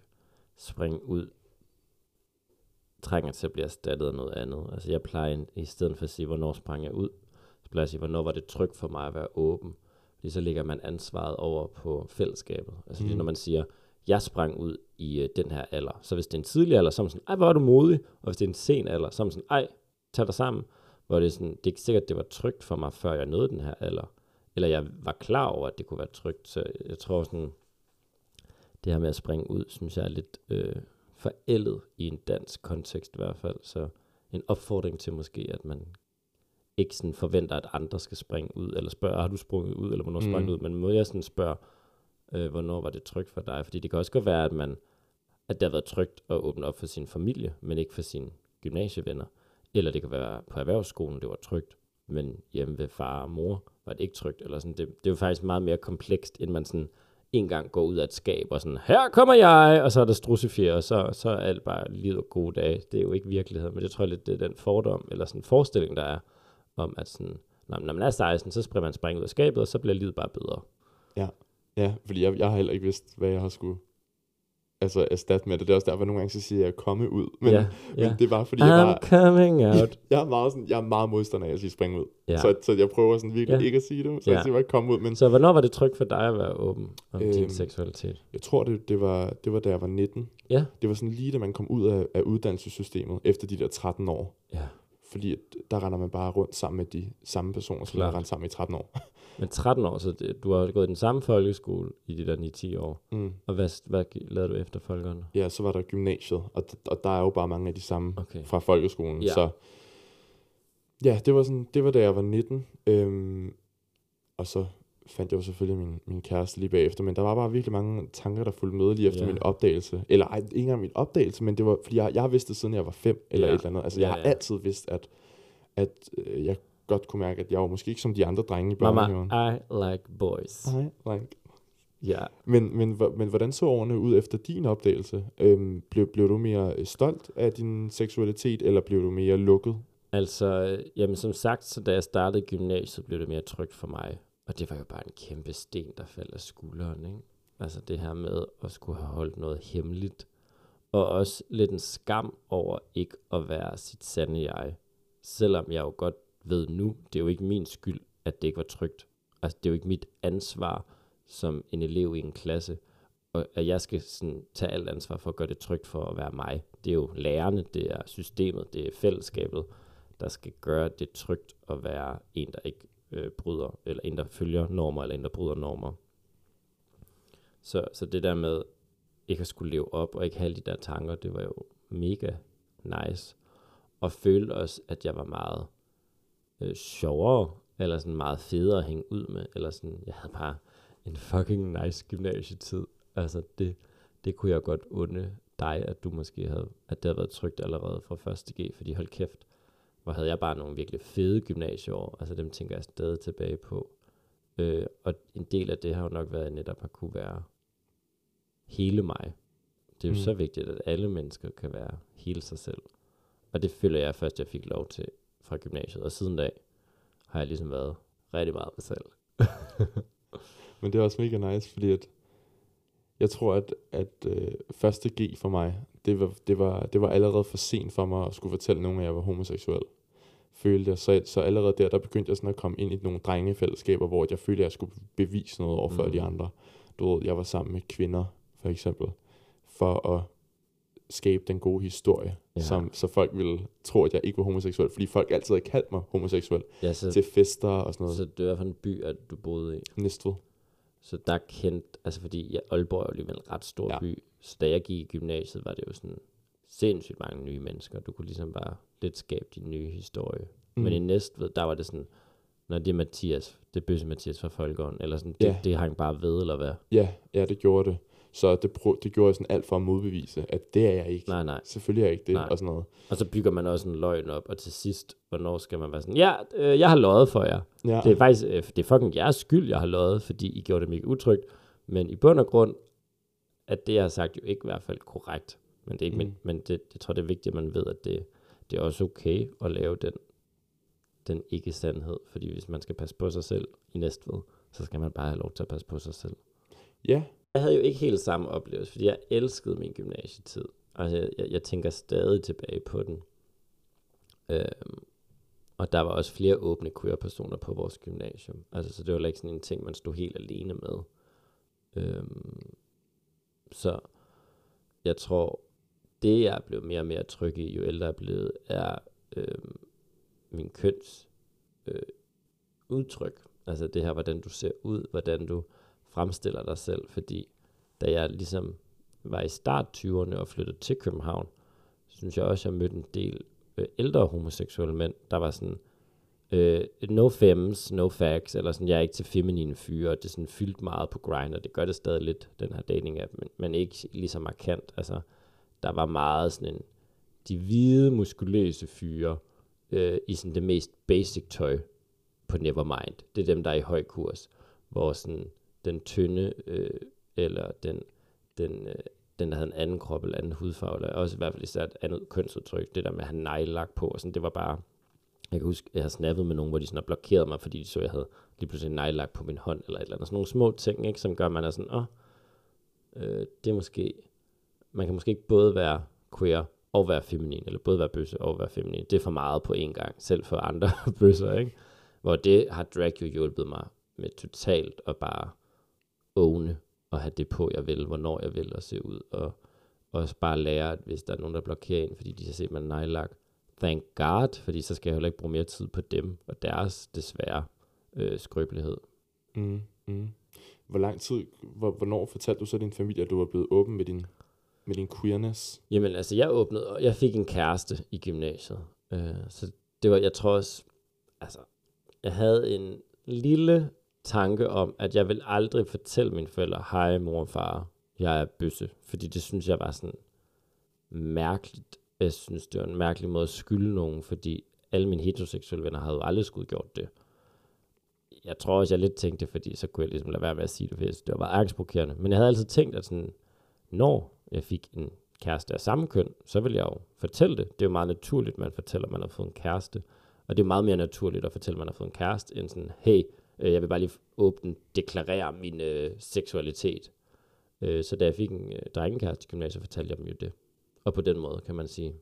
[SPEAKER 2] spring ud, trænger til at blive erstattet af noget andet. Altså jeg plejer, i stedet for at sige, hvornår sprang jeg ud, så plejer jeg at sige, hvornår var det trygt for mig at være åben. Fordi så lægger man ansvaret over på fællesskabet. Altså mm.
[SPEAKER 1] Mm.
[SPEAKER 2] når man siger, jeg sprang ud i øh, den her alder. Så hvis det er en tidlig alder, så er man sådan, ej, hvor er du modig. Og hvis det er en sen alder, så er man sådan, ej, tag dig sammen. Hvor det er sådan, det er ikke sikkert, det var trygt for mig, før jeg nåede den her alder. Eller jeg var klar over, at det kunne være trygt. Så jeg tror sådan, det her med at springe ud, synes jeg er lidt øh, forældet i en dansk kontekst i hvert fald. Så en opfordring til måske, at man ikke sådan forventer, at andre skal springe ud, eller spørge, har du sprunget ud, eller hvornår sprang
[SPEAKER 1] Mm.
[SPEAKER 2] du ud, men må jeg sådan spørge, øh, hvornår var det trygt for dig? Fordi det kan også godt være, at man at det har været trygt at åbne op for sin familie, men ikke for sine gymnasievenner. Eller det kan være på erhvervsskolen, det var trygt, men hjemme ved far og mor var det ikke trygt. Eller sådan. Det, det er jo faktisk meget mere komplekst, end man sådan en gang går ud af et skab og sådan, her kommer jeg, og så er der strussefjer, og så, så er alt bare livet og gode dage. Det er jo ikke virkeligheden, men det tror jeg lidt, det er den fordom, eller sådan forestilling, der er, om at sådan, når, når man er 16, så springer man springe ud af skabet, og så bliver livet bare bedre.
[SPEAKER 1] ja, fordi jeg, jeg har heller ikke vidst, hvad jeg har skulle altså erstatte med det. Det er også derfor, nogle gange så siger jeg at komme ud. Men,
[SPEAKER 2] ja,
[SPEAKER 1] men
[SPEAKER 2] ja.
[SPEAKER 1] det er bare fordi, jeg, bare,
[SPEAKER 2] I'm coming (laughs) out.
[SPEAKER 1] jeg, er meget sådan, jeg er meget modstander af at sige springe ud.
[SPEAKER 2] Ja.
[SPEAKER 1] Så, så jeg prøver sådan virkelig
[SPEAKER 2] Ja.
[SPEAKER 1] ikke at sige det. Så
[SPEAKER 2] Ja.
[SPEAKER 1] jeg siger bare komme ud. Men
[SPEAKER 2] Så hvornår var det trygt for dig at være åben om øhm, din seksualitet?
[SPEAKER 1] jeg tror, det, det, var, det var da jeg var 19.
[SPEAKER 2] Ja.
[SPEAKER 1] Det var sådan lige da man kom ud af, af uddannelsessystemet efter de der 13 år.
[SPEAKER 2] Ja.
[SPEAKER 1] Fordi at, der render man bare rundt sammen med de samme personer, som man har rendt sammen i 13 år. (laughs)
[SPEAKER 2] Men 13 år, så det, du har gået i den samme folkeskole i de der 9-10 år.
[SPEAKER 1] Mm.
[SPEAKER 2] Og hvad, hvad lavede du efter folkene?
[SPEAKER 1] Ja, så var der gymnasiet, og, og der er jo bare mange af de samme
[SPEAKER 2] Okay.
[SPEAKER 1] fra folkeskolen.
[SPEAKER 2] Ja.
[SPEAKER 1] Så ja, det var, sådan, det var da jeg var 19. Øhm, og så fandt jeg jo selvfølgelig min, min kæreste lige bagefter, men der var bare virkelig mange tanker, der fulgte med lige efter
[SPEAKER 2] Ja.
[SPEAKER 1] min opdagelse. Eller ej, ikke engang min opdagelse, men det var, fordi jeg, jeg har vidst det siden jeg var fem, eller
[SPEAKER 2] Ja.
[SPEAKER 1] et eller andet. Altså,
[SPEAKER 2] Ja,
[SPEAKER 1] jeg har
[SPEAKER 2] ja.
[SPEAKER 1] altid vidst, at, at øh, jeg godt kunne mærke, at jeg var måske ikke som de andre drenge i børnehaven.
[SPEAKER 2] Mama, I like boys.
[SPEAKER 1] Nej, like.
[SPEAKER 2] Ja.
[SPEAKER 1] Men, men, men hvordan så årene ud efter din opdagelse? Øhm, blev, blev du mere øh, stolt af din seksualitet, eller blev du mere lukket?
[SPEAKER 2] Altså, øh, jamen som sagt, så da jeg startede i gymnasiet, blev det mere trygt for mig. Og det var jo bare en kæmpe sten, der faldt af skulderen, ikke? Altså det her med at skulle have holdt noget hemmeligt. Og også lidt en skam over ikke at være sit sande jeg. Selvom jeg jo godt ved nu, det er jo ikke min skyld, at det ikke var trygt. Altså det er jo ikke mit ansvar som en elev i en klasse, og at jeg skal sådan tage alt ansvar for at gøre det trygt for at være mig. Det er jo lærerne, det er systemet, det er fællesskabet, der skal gøre det trygt at være en, der ikke øh, bryder, eller en, der følger normer, eller en, der bryder normer. Så, så det der med ikke at skulle leve op, og ikke have alle de der tanker, det var jo mega nice. Og følte også, at jeg var meget øh, sjovere, eller sådan meget federe at hænge ud med, eller sådan, jeg havde bare en fucking nice gymnasietid. Altså det, det kunne jeg godt unde dig, at du måske havde, at det havde været trygt allerede fra 1. G, fordi hold kæft, hvor havde jeg bare nogle virkelig fede gymnasieår, altså dem tænker jeg stadig tilbage på. Øh, og en del af det har jo nok været netop at kunne være hele mig. Det er jo
[SPEAKER 1] Mm.
[SPEAKER 2] så vigtigt, at alle mennesker kan være hele sig selv. Og det føler jeg først, jeg fik lov til fra gymnasiet. Og siden da har jeg ligesom været rigtig meget mig selv. (laughs)
[SPEAKER 1] Men det er også mega nice, fordi at jeg tror, at, at øh, første G for mig, det var, det, var, det var allerede for sent for mig at skulle fortælle nogen, at jeg var homoseksuel. Følte jeg. Så, så allerede der, der begyndte jeg sådan at komme ind i nogle drengefællesskaber, hvor jeg følte, at jeg skulle bevise noget over for
[SPEAKER 2] Mm.
[SPEAKER 1] de andre. Du ved, jeg var sammen med kvinder, for eksempel, for at skabe den gode historie,
[SPEAKER 2] Ja.
[SPEAKER 1] som, så folk ville tro, at jeg ikke var homoseksuel, fordi folk altid havde kaldt mig homoseksuel
[SPEAKER 2] Ja, så,
[SPEAKER 1] til fester og sådan noget.
[SPEAKER 2] så det var for en by, at du boede i.
[SPEAKER 1] Næstved.
[SPEAKER 2] Så der kendte, altså fordi ja, Aalborg er jo alligevel en ret stor
[SPEAKER 1] ja.
[SPEAKER 2] by, så da jeg gik i gymnasiet, var det jo sådan sindssygt mange nye mennesker. Du kunne ligesom bare lidt skabe din nye historie. Mm. Men i Næstved, der var det sådan, når det er Mathias, det er Bøsse Mathias fra Folkeånden, eller sådan, det,
[SPEAKER 1] Ja.
[SPEAKER 2] det hang bare ved, eller hvad?
[SPEAKER 1] Ja, ja, det gjorde det. Så det, prøv, det gjorde jeg sådan alt for at modbevise, at det er jeg ikke.
[SPEAKER 2] Nej, nej.
[SPEAKER 1] Selvfølgelig er jeg ikke det,
[SPEAKER 2] Nej.
[SPEAKER 1] og sådan noget.
[SPEAKER 2] Og så bygger man også en løgn op, og til sidst, hvornår skal man være sådan, ja, øh, jeg har løjet for jer.
[SPEAKER 1] Ja,
[SPEAKER 2] Det er faktisk, øh, det er fucking jeres skyld, jeg har løjet, fordi I gjorde det mega utrygt. Men i bund og grund, at det, jeg har sagt, jo ikke i hvert fald korrekt. Men, det er ikke, mm. Men, men det, jeg tror, det er vigtigt, at man ved, at det, det er også okay at lave den, den ikke-sandhed. Fordi hvis man skal passe på sig selv i Næstved, så skal man bare have lov til at passe på sig selv.
[SPEAKER 1] ja,
[SPEAKER 2] Jeg havde jo ikke helt samme oplevelse, fordi jeg elskede min gymnasietid. Altså, jeg, jeg, jeg tænker stadig tilbage på den. Øhm, og der var også flere åbne queer-personer på vores gymnasium. Altså, så det var ikke sådan en ting, man stod helt alene med. Øhm, så jeg tror, det jeg er blevet mere og mere tryg i, jo ældre jeg er blevet, er øh, min køns øh, udtryk. Altså det her, hvordan du ser ud, hvordan du fremstiller dig selv, fordi da jeg ligesom var i start 20'erne og flyttede til København, synes jeg også, jeg mødte en del øh, ældre homoseksuelle mænd, der var sådan, øh, no femmes, no facts, eller sådan, jeg er ikke til feminine fyre, det er sådan fyldt meget på grind, og det gør det stadig lidt, den her dating app, men, men ikke lige så markant. Altså, der var meget sådan en, de hvide, muskuløse fyre, øh, i sådan det mest basic tøj på Nevermind. Det er dem, der er i høj kurs, hvor sådan den tynde, øh, eller den, den, øh, den, der havde en anden krop eller anden hudfarve, eller også i hvert fald især et andet kønsudtryk, det der med at have neglelak på, og sådan, det var bare, jeg kan huske, jeg har snappet med nogen, hvor de sådan har blokeret mig, fordi de så, at jeg havde lige pludselig en nejlagt på min hånd, eller et eller andet. Sådan nogle små ting, ikke, som gør, at man er sådan, åh, øh, det er måske, man kan måske ikke både være queer og være feminin, eller både være bøsse og være feminin. Det er for meget på én gang, selv for andre (laughs) bøsser, ikke? Hvor det har drag jo hjulpet mig med totalt at bare åne og have det på, jeg vil, hvornår jeg vil, og se ud, og også bare lære, at hvis der er nogen, der blokerer ind, fordi de har set mig nejlagt, thank God, fordi så skal jeg heller ikke bruge mere tid på dem, og deres desværre øh, skrøbelighed.
[SPEAKER 1] Mm, mm. Hvor lang tid, hvor, hvornår fortalte du så din familie, at du var blevet åben med din, med din queerness?
[SPEAKER 2] Jamen, altså, jeg åbnede, og jeg fik en kæreste i gymnasiet. Øh, så det var, jeg tror også, altså, jeg havde en lille tanke om, at jeg vil aldrig fortælle mine forældre, hej mor og far, jeg er bøsse. Fordi det synes jeg var sådan mærkeligt. Jeg synes, det var en mærkelig måde at skylde nogen, fordi alle mine heteroseksuelle venner havde jo aldrig skulle gjort det. Jeg tror også, jeg lidt tænkte det, fordi så kunne jeg ligesom lade være med at sige det, for det var angstprovokerende. Men jeg havde altid tænkt, at sådan, når jeg fik en kæreste af samme køn, så ville jeg jo fortælle det. Det er jo meget naturligt, man fortæller, at man har fået en kæreste. Og det er meget mere naturligt at fortælle, at man har fået en kæreste, end sådan, hey, øh, jeg vil bare lige åbent deklarere min øh, seksualitet. Øh, så da jeg fik en øh, drengekæreste i gymnasiet, fortalte jeg dem jo det. Og på den måde, kan man sige,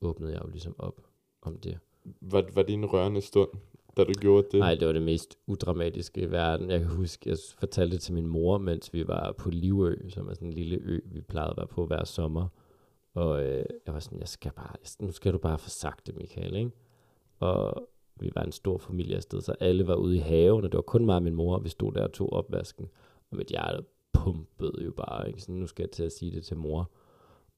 [SPEAKER 2] åbnede jeg jo ligesom op om det.
[SPEAKER 1] Var, var det en rørende stund, da du gjorde det?
[SPEAKER 2] Nej, det var det mest udramatiske i verden. Jeg kan huske, jeg fortalte det til min mor, mens vi var på Livø, som er sådan en lille ø, vi plejede at være på hver sommer. Og øh, jeg var sådan, jeg skal bare, nu skal du bare få sagt det, Michael, ikke? Og vi var en stor familie afsted, så alle var ude i haven, og det var kun mig og min mor, og vi stod der og tog opvasken. Og mit hjerte pumpede jo bare, ikke? Sådan, nu skal jeg til at sige det til mor.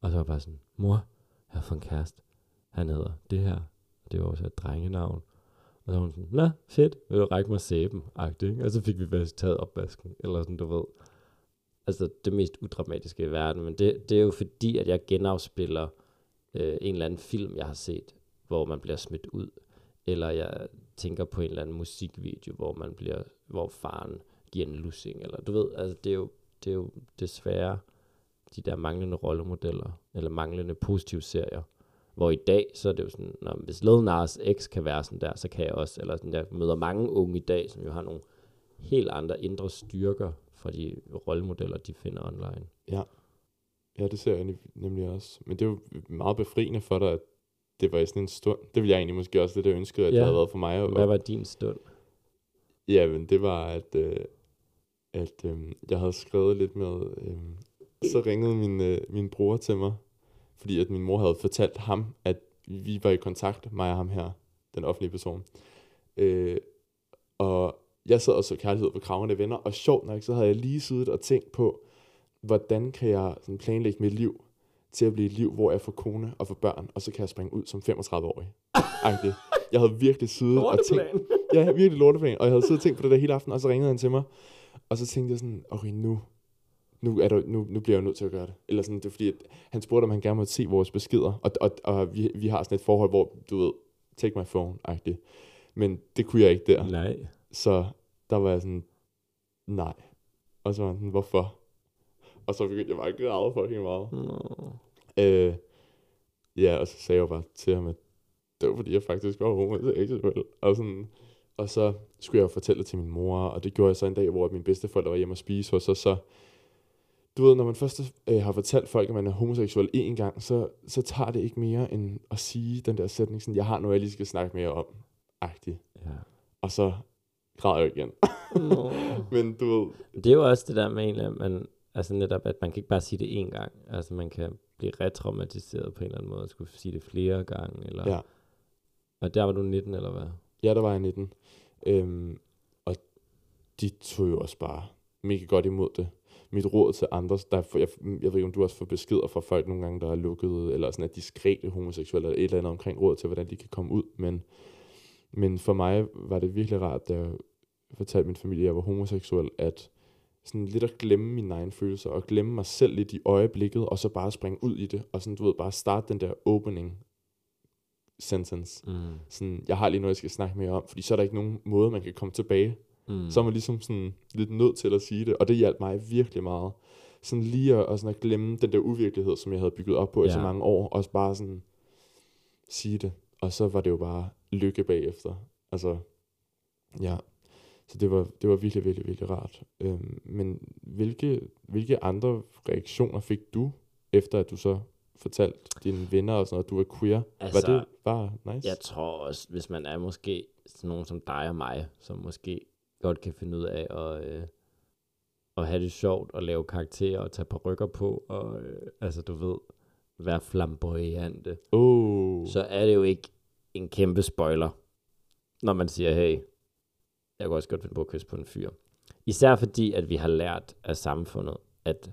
[SPEAKER 2] Og så var jeg bare sådan, mor, jeg har fået en kæreste. Han hedder det her. Det var også et drengenavn. Og så var hun sådan, nå, fedt, vil du række mig sæben? Agtig. Og så fik vi bare taget opvasken, eller sådan, du ved. Altså det mest udramatiske i verden, men det, det er jo fordi, at jeg genafspiller øh, en eller anden film, jeg har set, hvor man bliver smidt ud. Eller jeg tænker på en eller anden musikvideo, hvor man bliver, hvor faren giver en lussing, eller du ved, altså det er jo, det er jo desværre de der manglende rollemodeller, eller manglende positive serier, hvor i dag, så er det jo sådan, når, hvis Lil Nas X kan være sådan der, så kan jeg også, eller sådan der, møder mange unge i dag, som jo har nogle helt andre indre styrker fra de rollemodeller, de finder online.
[SPEAKER 1] Ja. Ja, det ser jeg nem- nemlig også. Men det er jo meget befriende for dig, at det var i sådan en stund. Det ville jeg egentlig måske også lidt have ønsket, at
[SPEAKER 2] Ja.
[SPEAKER 1] det havde været for mig. Og,
[SPEAKER 2] Hvad var din stund?
[SPEAKER 1] Ja, men det var, at, øh, at øh, jeg havde skrevet lidt med... Øh, så ringede min, øh, min bror til mig, fordi at min mor havde fortalt ham, at vi var i kontakt, mig og ham her, den offentlige person. Øh, og jeg sad og så kærlighed på kravende venner, og sjovt nok, så havde jeg lige siddet og tænkt på, hvordan kan jeg sådan planlægge mit liv til at blive et liv, hvor jeg får kone og får børn, og så kan jeg springe ud som 35-årig. Agtigt. Jeg havde virkelig siddet og tænkt. Ja, jeg er virkelig lorteplan. Og jeg havde siddet og tænkt på det der hele aften, og så ringede han til mig. Og så tænkte jeg sådan, okay, nu, nu, er der, nu, nu bliver jeg nødt til at gøre det. Eller sådan, det er fordi, at han spurgte, om han gerne måtte se vores beskeder. Og, og, og vi, vi har sådan et forhold, hvor, du ved, take my phone-agtigt. Men det kunne jeg ikke der.
[SPEAKER 2] Nej.
[SPEAKER 1] Så der var jeg sådan, nej. Og så var han sådan, hvorfor? Og så begyndte jeg bare at græde fucking meget.
[SPEAKER 2] Nå.
[SPEAKER 1] Øh, ja, og så sagde jeg bare til ham, at det var fordi, jeg faktisk var homoseksuel. Og, sådan, og så skulle jeg jo fortælle det til min mor, og det gjorde jeg så en dag, hvor mine bedsteforældre var hjemme og spise hos os, så du ved, når man først øh, har fortalt folk, at man er homoseksuel én gang, så, så tager det ikke mere end at sige den der sætning, sådan, jeg har noget, jeg lige skal snakke mere om, agtigt.
[SPEAKER 2] Ja.
[SPEAKER 1] Og så græder jeg igen.
[SPEAKER 2] Nå. (laughs)
[SPEAKER 1] Men du ved,
[SPEAKER 2] Det er jo også det der med egentlig, at man, altså netop, at man kan ikke bare sige det én gang. Altså man kan blive retraumatiseret på en eller anden måde, og skulle sige det flere gange. Eller,
[SPEAKER 1] Ja.
[SPEAKER 2] Og der var du 19, eller hvad?
[SPEAKER 1] Ja, der var jeg 19. Øhm, og de tog jo også bare mega godt imod det. Mit råd til andre, der, er- jeg, jeg ved ikke, om du også får beskeder fra folk nogle gange, der er lukkede, eller sådan er diskrete homoseksuelle, eller et eller andet omkring råd til, hvordan de kan komme ud. Men, men for mig var det virkelig rart, da jeg fortalte min familie, at jeg var homoseksuel, at sådan lidt at glemme mine egne følelser, og glemme mig selv lidt i øjeblikket, og så bare springe ud i det, og sådan, du ved, bare starte den der opening sentence
[SPEAKER 2] Mm.
[SPEAKER 1] sådan, jeg har lige noget, jeg skal snakke mere om, fordi så er der ikke nogen måde, man kan komme tilbage.
[SPEAKER 2] Mm.
[SPEAKER 1] Så er man ligesom sådan lidt nødt til at sige det, og det hjalp mig virkelig meget. Sådan lige at, og sådan at glemme den der uvirkelighed, som jeg havde bygget op på i så mange år, og bare sådan sige det. Og så var det jo bare lykke bagefter. Altså, ja. Så det var, det var virkelig, virkelig, virkelig rart. Øhm, men hvilke, hvilke andre reaktioner fik du, efter at du så fortalte dine venner og sådan noget, at du var queer?
[SPEAKER 2] Altså,
[SPEAKER 1] var det bare nice?
[SPEAKER 2] Jeg tror også, hvis man er måske sådan nogen som dig og mig, som måske godt kan finde ud af at, øh, at have det sjovt og lave karakterer og tage rykker på, og øh, altså du ved, være flamboyante,
[SPEAKER 1] Oh.
[SPEAKER 2] så er det jo ikke en kæmpe spoiler, når man siger, hey, jeg kan også godt finde på at kysse på en fyr. Især fordi, at vi har lært af samfundet, at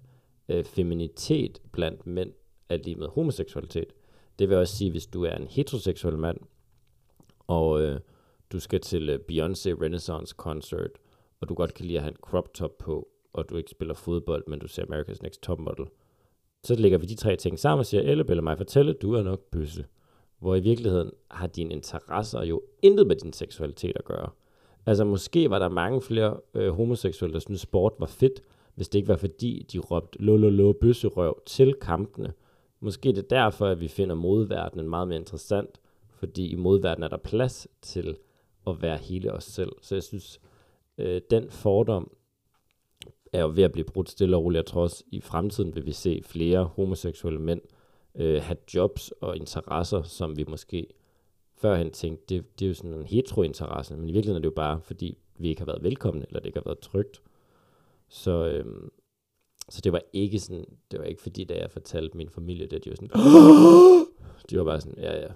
[SPEAKER 2] øh, feminitet blandt mænd er lige med homoseksualitet. Det vil også sige, hvis du er en heteroseksuel mand, og øh, du skal til øh, Beyoncé Renaissance Concert, og du godt kan lide at have en crop top på, og du ikke spiller fodbold, men du ser America's Next Top Model, så lægger vi de tre ting sammen og siger, Elle, Belle mig fortælle, du er nok bøsse. Hvor i virkeligheden har dine interesser jo intet med din seksualitet at gøre. Altså måske var der mange flere øh, homoseksuelle, der syntes sport var fedt, hvis det ikke var fordi, de råbte lo lo lo bøsserøv til kampene. Måske det er derfor, at vi finder modverdenen meget mere interessant, fordi i modverdenen er der plads til at være hele os selv. Så jeg synes, øh, den fordom er jo ved at blive brudt stille og roligt. Jeg tror også, i fremtiden vil vi se flere homoseksuelle mænd øh, have jobs og interesser, som vi måske førhen tænkte, det, det er jo sådan en hetero-interesse, men i virkeligheden er det jo bare, fordi vi ikke har været velkomne, eller det ikke har været trygt. Så, øhm, så det var ikke sådan, det var ikke fordi, da jeg fortalte min familie det, de var sådan, (gasps) de var bare sådan, ja ja,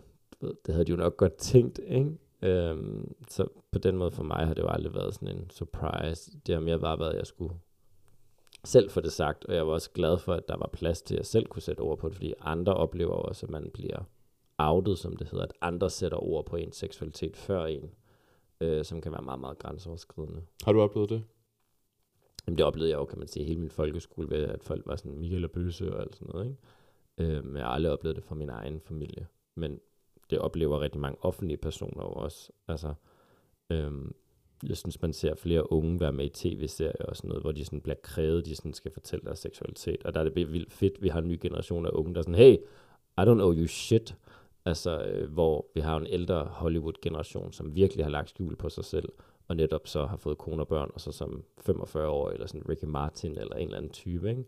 [SPEAKER 2] det havde de jo nok godt tænkt, ikke? Øhm, så på den måde for mig har det jo aldrig været sådan en surprise. Det har mere bare været, at jeg skulle selv få det sagt, og jeg var også glad for, at der var plads til, at jeg selv kunne sætte ord på det, fordi andre oplever også, at man bliver outet, som det hedder, at andre sætter ord på ens seksualitet før en, øh, som kan være meget, meget grænseoverskridende.
[SPEAKER 1] Har du oplevet det?
[SPEAKER 2] Jamen det oplevede jeg jo, kan man sige, hele min folkeskole, ved at folk var sådan Michael og Bøse og alt sådan noget, ikke? Øh, men jeg har aldrig oplevet det fra min egen familie. Men det oplever rigtig mange offentlige personer også. Altså, øhm, jeg synes, man ser flere unge være med i tv-serier og sådan noget, hvor de sådan bliver krævet, de sådan skal fortælle deres seksualitet. Og der er det vildt fedt, vi har en ny generation af unge, der er sådan, hey, I don't know you shit. Altså, øh, hvor vi har en ældre Hollywood-generation, som virkelig har lagt skjul på sig selv, og netop så har fået kone og børn, og så som 45 år, eller sådan Ricky Martin, eller en eller anden type, ikke?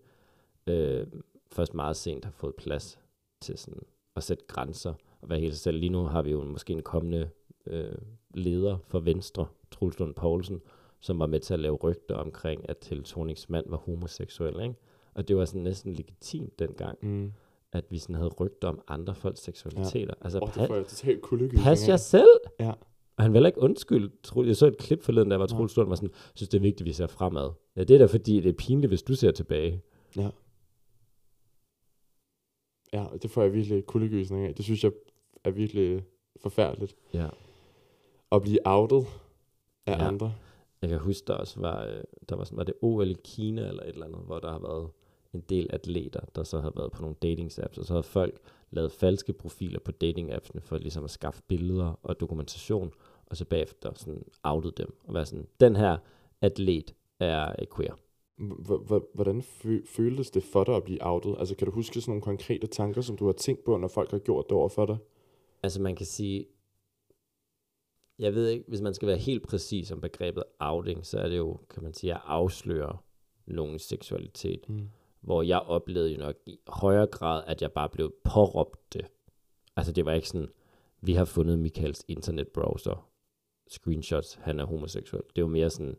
[SPEAKER 2] Øh, først meget sent har fået plads til sådan at sætte grænser, og være helt sig selv. Lige nu har vi jo måske en kommende øh, leder for Venstre, Truls Lund Poulsen, som var med til at lave rygter omkring, at Helle Thornings mand var homoseksuel, ikke? Og det var sådan næsten legitimt dengang,
[SPEAKER 1] Mm.
[SPEAKER 2] at vi sådan havde rygter om andre folks seksualiteter. Ja. Altså,
[SPEAKER 1] Åh,
[SPEAKER 2] pa-
[SPEAKER 1] det totalt kuldegysning
[SPEAKER 2] pas jer selv!
[SPEAKER 1] Ja.
[SPEAKER 2] Og han vil ikke undskylde. Jeg så et klip forleden, der var. Troels Lund var sådan, synes det er vigtigt, at vi ser fremad. Ja, det er da fordi, det er pinligt, hvis du ser tilbage.
[SPEAKER 1] Ja. Ja, det får jeg virkelig kuldegysning af. Det synes jeg er virkelig forfærdeligt.
[SPEAKER 2] Ja.
[SPEAKER 1] At blive outet af
[SPEAKER 2] Ja.
[SPEAKER 1] andre.
[SPEAKER 2] Jeg kan huske, der også var, øh, der var, sådan, var det OL i Kina eller et eller andet, hvor der har været en del atleter, der så har været på nogle dating apps, og så har folk lavet falske profiler på dating appsene for ligesom at skaffe billeder og dokumentation, og så bagefter sådan outet dem, og være sådan, den her atlet er queer.
[SPEAKER 1] H- h- hvordan fø- føltes det for dig at blive outet? Altså kan du huske sådan nogle konkrete tanker, som du har tænkt på, når folk har gjort det over for dig?
[SPEAKER 2] Altså man kan sige, jeg ved ikke, hvis man skal være helt præcis om begrebet outing, så er det jo, kan man sige, at afsløre nogens seksualitet.
[SPEAKER 1] Mm.
[SPEAKER 2] Hvor jeg oplevede jo nok i højere grad, at jeg bare blev påråbt det. Altså det var ikke sådan, vi har fundet Michaels internetbrowser screenshots, han er homoseksuel. Det var mere sådan,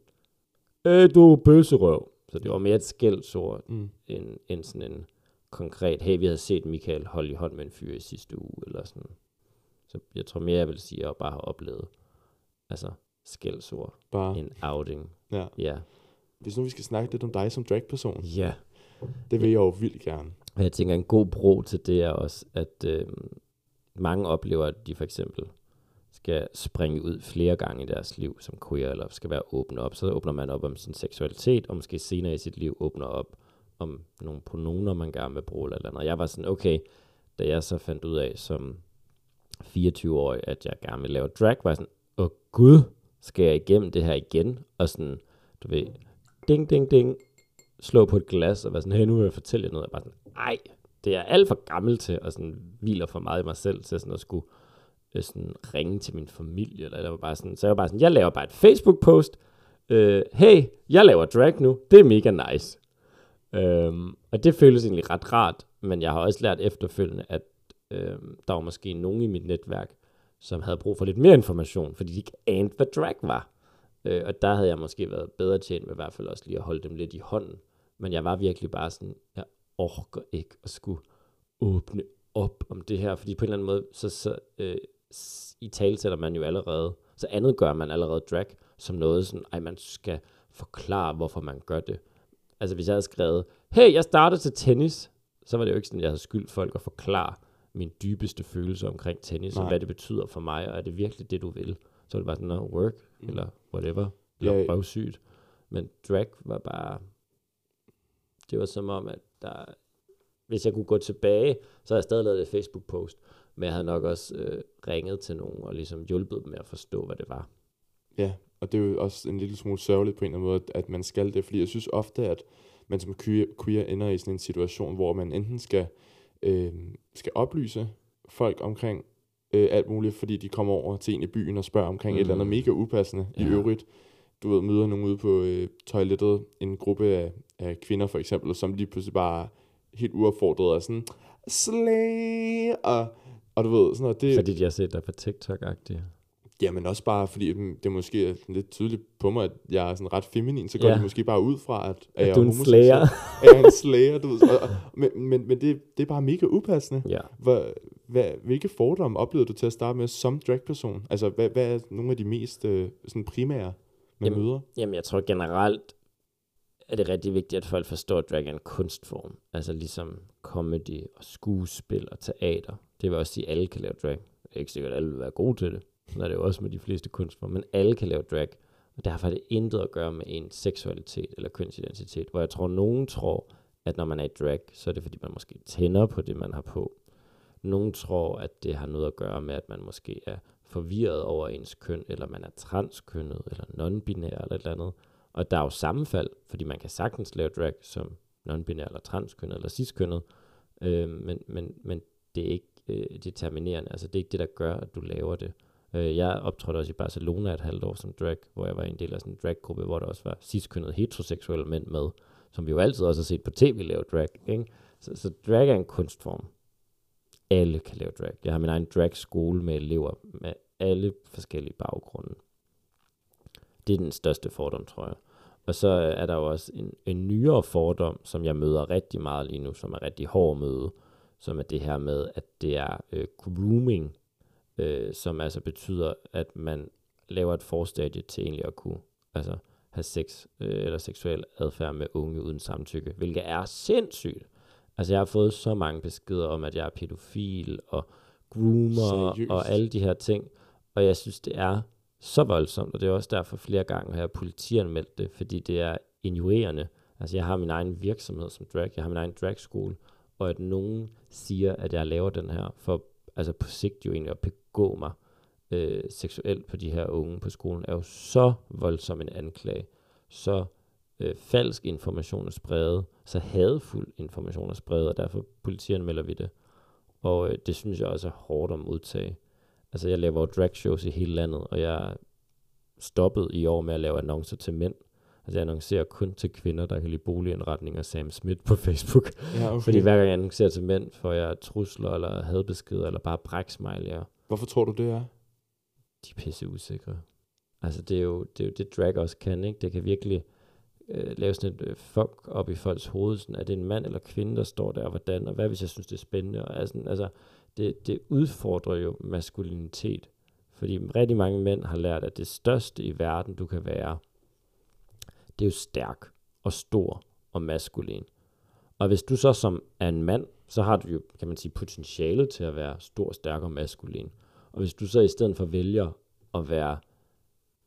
[SPEAKER 2] øh, du er bøsserøv. Så det var mere et skældsord,
[SPEAKER 1] Mm.
[SPEAKER 2] end, end sådan en konkret, hey, vi havde set Michael holde i hånd med en fyr i sidste uge, eller sådan. Så jeg tror mere, jeg vil sige, at jeg bare har oplevet, altså, skældsord,
[SPEAKER 1] Bare,
[SPEAKER 2] en outing.
[SPEAKER 1] ja.
[SPEAKER 2] Ja.
[SPEAKER 1] Hvis nu vi skal snakke lidt om dig som dragperson,
[SPEAKER 2] Ja.
[SPEAKER 1] det vil jeg jo vildt gerne.
[SPEAKER 2] Og jeg tænker, en god bro til det er også, at øh, mange oplever, at de for eksempel skal springe ud flere gange i deres liv som queer, eller skal være åbne op. Så åbner man op om sin seksualitet, og måske senere i sit liv åbner op om nogle pronomer, man gerne vil bruge eller et eller andet. Jeg var sådan, okay, da jeg så fandt ud af som 24-årig, at jeg gerne vil lave drag, var jeg sådan, åh gud, skal jeg igennem det her igen? Og sådan, du ved, ding, ding, ding, slå på et glas og være sådan, hey, nu vil jeg fortælle jer noget. Og bare sådan, ej, det er alt for gammel til, og sådan hviler for meget i mig selv til sådan at skulle øh, sådan ringe til min familie, eller, eller bare sådan, så jeg var bare sådan, jeg laver bare et Facebook-post, øh, hey, jeg laver drag nu, det er mega nice. Øhm, og det føles egentlig ret rart, men jeg har også lært efterfølgende, at øh, der var måske nogen i mit netværk, som havde brug for lidt mere information, fordi de ikke anede, hvad drag var. Øh, og der havde jeg måske været bedre tjent med i hvert fald også lige at holde dem lidt i hånden. Men jeg var virkelig bare sådan, jeg orker ikke at skulle åbne op om det her, fordi på en eller anden måde, så, så øh, i tale sætter man jo allerede, så andet gør man allerede drag som noget sådan, ej, man skal forklare, hvorfor man gør det. Altså hvis jeg havde skrevet, hey, jeg startede til tennis, så var det jo ikke sådan, at jeg havde skyldt folk at forklare min dybeste følelse omkring tennis, Nej. og hvad det betyder for mig, og er det virkelig det, du vil? Så var det bare sådan, no, work,
[SPEAKER 1] Mm.
[SPEAKER 2] eller whatever,
[SPEAKER 1] Ja,
[SPEAKER 2] eller røvsygt. Men drag var bare, det var som om, at der, hvis jeg kunne gå tilbage, så havde jeg stadig lavet et Facebook-post, men jeg havde nok også øh, ringet til nogen og ligesom hjulpet dem med at forstå, hvad det var.
[SPEAKER 1] Ja, og det er jo også en lille smule sørgeligt på en eller anden måde, at man skal det, fordi jeg synes ofte, at man som queer, queer ender i sådan en situation, hvor man enten skal, øh, skal oplyse folk omkring øh, alt muligt, fordi de kommer over til en i byen og spørger omkring mm. et eller andet
[SPEAKER 2] Mm.
[SPEAKER 1] mega upassende ja. i øvrigt. Du ved, møder nogen ude på øh, toilettet, en gruppe af, af kvinder for eksempel, som lige pludselig bare helt uaffordret er sådan, slay, og, og du ved, sådan noget, det,
[SPEAKER 2] Fordi de har set dig på TikTok-agtigt.
[SPEAKER 1] Jamen også bare, fordi mm, det måske er lidt tydeligt på mig, at jeg er sådan ret feminin, så går
[SPEAKER 2] Ja.
[SPEAKER 1] de måske bare ud fra, at,
[SPEAKER 2] At
[SPEAKER 1] jeg
[SPEAKER 2] du er en.
[SPEAKER 1] At (laughs) jeg er en slayer, du ved. Og, og, men men, men det, det er bare mega upassende.
[SPEAKER 2] Ja.
[SPEAKER 1] Hvad, hvad, hvilke fordomme oplevede du til at starte med som dragperson? Altså, hvad, hvad er nogle af de mest øh, sådan primære, man
[SPEAKER 2] Jamen,
[SPEAKER 1] møder?
[SPEAKER 2] Jamen, jeg tror generelt, er det rigtig vigtigt, at folk forstår, at drag er en kunstform. Altså ligesom comedy og skuespil og teater. Det vil også sige, at alle kan lave drag. Det er ikke sikkert, at alle vil være gode til det. Sådan er det jo også med de fleste kunstformer. Men alle kan lave drag. Og derfor har det intet at gøre med en seksualitet eller kønsidentitet. Hvor jeg tror, nogen tror, at når man er i drag, så er det fordi, man måske tænder på det, man har på. Nogen tror, at det har noget at gøre med, at man måske er forvirret over ens køn, eller man er transkønnet, eller non-binær, eller et eller andet. Og der er jo sammenfald, fordi man kan sagtens lave drag som non-binær, eller transkønnet, eller ciskønnet, øh, men, men, men det er ikke øh, determinerende. Altså det er ikke det, der gør, at du laver det. Øh, jeg optrådte også i Barcelona et halvt år som drag, hvor jeg var en del af sådan en draggruppe, hvor der også var ciskønnet heteroseksuelle mænd med, som vi jo altid også har set på tv lave drag. Ikke? Så, så drag er en kunstform. Alle kan lave drag. Jeg har min egen dragskole med elever med alle forskellige baggrunde. Det er den største fordom, tror jeg. Og så er der jo også en, en nyere fordom, som jeg møder rigtig meget lige nu, som er rigtig hård møde, som er det her med, at det er øh, grooming, øh, som altså betyder, at man laver et forstadie til egentlig at kunne altså, have sex øh, eller seksuel adfærd med unge uden samtykke, hvilket er sindssygt. Altså jeg har fået så mange beskeder om, at jeg er pædofil og groomer
[SPEAKER 1] Seriøst?
[SPEAKER 2] og alle de her ting, og jeg synes, det er så voldsomt, og det er også derfor flere gange har jeg politianmeldt det, fordi det er injurerende. Altså jeg har min egen virksomhed som drag, jeg har min egen drag school, og at nogen siger, at jeg laver den her, for altså på sigt jo egentlig at begå mig øh, seksuelt på de her unge på skolen, er jo så voldsom en anklage, så øh, falsk information er spredet, så hadfuld information er spredet, og derfor politianmelder vi det. Og øh, det synes jeg også er hårdt at modtage. Altså jeg laver drag shows i hele landet, og jeg stoppet i år med at lave annoncer til mænd. Altså jeg annoncerer kun til kvinder, der kan lide boligindretning og Sam Smith på Facebook.
[SPEAKER 1] Ja, okay.
[SPEAKER 2] Fordi hver gang jeg annoncerer til mænd, får jeg trusler eller hadbeskeder, eller bare bræksmiley'er.
[SPEAKER 1] Hvorfor tror du, det er?
[SPEAKER 2] De er pisse usikre. Altså det er jo det, er jo det drag også kan, ikke? Det kan virkelig øh, lave sådan et øh, fuck op i folks hoved, sådan, er det en mand eller kvinde, der står der, og hvordan, og hvad hvis jeg synes, det er spændende, og altså, altså det, det udfordrer jo maskulinitet, fordi rigtig mange mænd har lært, at det største i verden, du kan være, det er jo stærk og stor og maskulin. Og hvis du så som er en mand, så har du jo, kan man sige, potentialet til at være stor, stærk og maskulin. Og hvis du så i stedet for vælger at være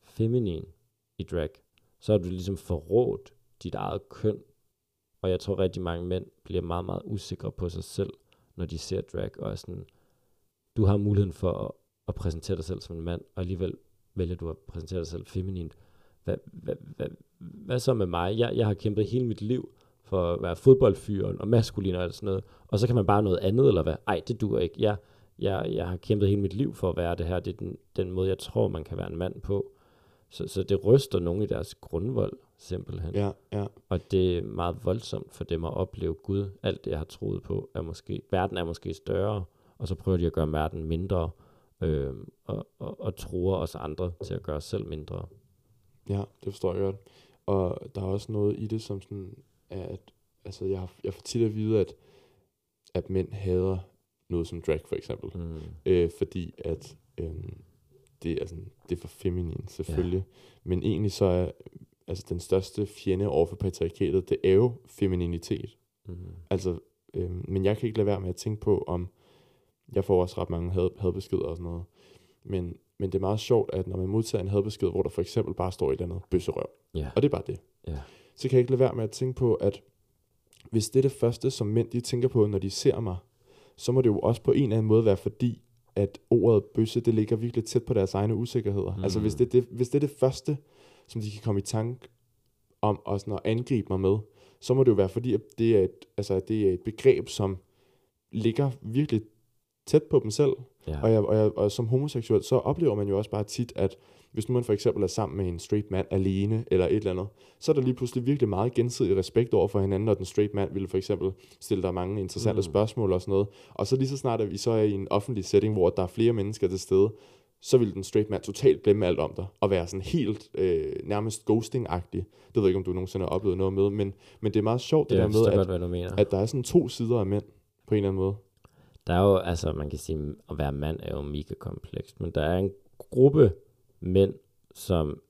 [SPEAKER 2] feminin i drag, så har du ligesom forrådt dit eget køn. Og jeg tror rigtig mange mænd bliver meget, meget usikre på sig selv, når de ser drag, og er sådan, du har muligheden for at, at præsentere dig selv som en mand, og alligevel vælger du at præsentere dig selv feminint. Hvad, hvad, hvad, hvad så med mig? Jeg, jeg har kæmpet hele mit liv for at være fodboldfyren og maskulin og sådan noget, og så kan man bare noget andet, eller hvad? Ej, det duer ikke. Jeg, jeg, jeg har kæmpet hele mit liv for at være det her. Det er den, den måde, jeg tror, man kan være en mand på. Så, så det ryster nogen i deres grundvold, simpelthen.
[SPEAKER 1] Ja, ja.
[SPEAKER 2] Og det er meget voldsomt for dem at opleve Gud. Alt det, jeg har troet på, er måske, verden er måske større, og så prøver de at gøre verden mindre, øh, og, og, og tror os andre til at gøre os selv mindre.
[SPEAKER 1] Ja, det forstår jeg godt. Og der er også noget i det, som sådan, er, at altså, jeg, har, jeg får tit at vide, at, at mænd hader noget som drag, for eksempel.
[SPEAKER 2] Mm.
[SPEAKER 1] Øh, fordi at øh, det, er, sådan, det er for feminin, selvfølgelig. Ja. Men egentlig så er altså, den største fjende over for patriarkatet, det er jo femininitet.
[SPEAKER 2] Mm.
[SPEAKER 1] Altså, øh, men jeg kan ikke lade være med at tænke på, om jeg får også ret mange had, hadbeskeder og sådan noget. Men, men det er meget sjovt, at når man modtager en hadbesked, hvor der for eksempel bare står et eller andet bøsserøv,
[SPEAKER 2] Ja.
[SPEAKER 1] og det er bare det,
[SPEAKER 2] Ja.
[SPEAKER 1] Så kan jeg ikke lade være med at tænke på, at hvis det er det første, som mænd de tænker på, når de ser mig, så må det jo også på en eller anden måde være fordi, at ordet bøsse, det ligger virkelig tæt på deres egne usikkerheder. Mm. Altså hvis det, det, hvis det er det første, som de kan komme i tanke om og sådan at angribe mig med, så må det jo være fordi, at det er et, altså, at det er et begreb, som ligger virkelig tæt på dem selv.
[SPEAKER 2] Ja.
[SPEAKER 1] Og, jeg, og, jeg, og som homoseksuel, så oplever man jo også bare tit, at hvis nu man for eksempel er sammen med en straight mand alene, eller et eller andet, så er der lige pludselig virkelig meget gensidig respekt over for hinanden, og den straight mand ville for eksempel stille dig mange interessante
[SPEAKER 2] Mm.
[SPEAKER 1] spørgsmål og sådan noget. Og så lige så snart, at vi så er i en offentlig setting, hvor der er flere mennesker til stede, så vil den straight mand totalt glemme alt om dig, og være sådan helt øh, nærmest ghosting-agtig. Det ved jeg ikke, om du nogensinde har oplevet noget med, men, men det er meget sjovt det
[SPEAKER 2] Det
[SPEAKER 1] der med,
[SPEAKER 2] godt,
[SPEAKER 1] at,
[SPEAKER 2] mener.
[SPEAKER 1] at der er sådan to sider af mænd, på en eller anden måde.
[SPEAKER 2] Der er jo, altså man kan sige, at være mand er jo mega komplekst, men der er en gruppe mænd, som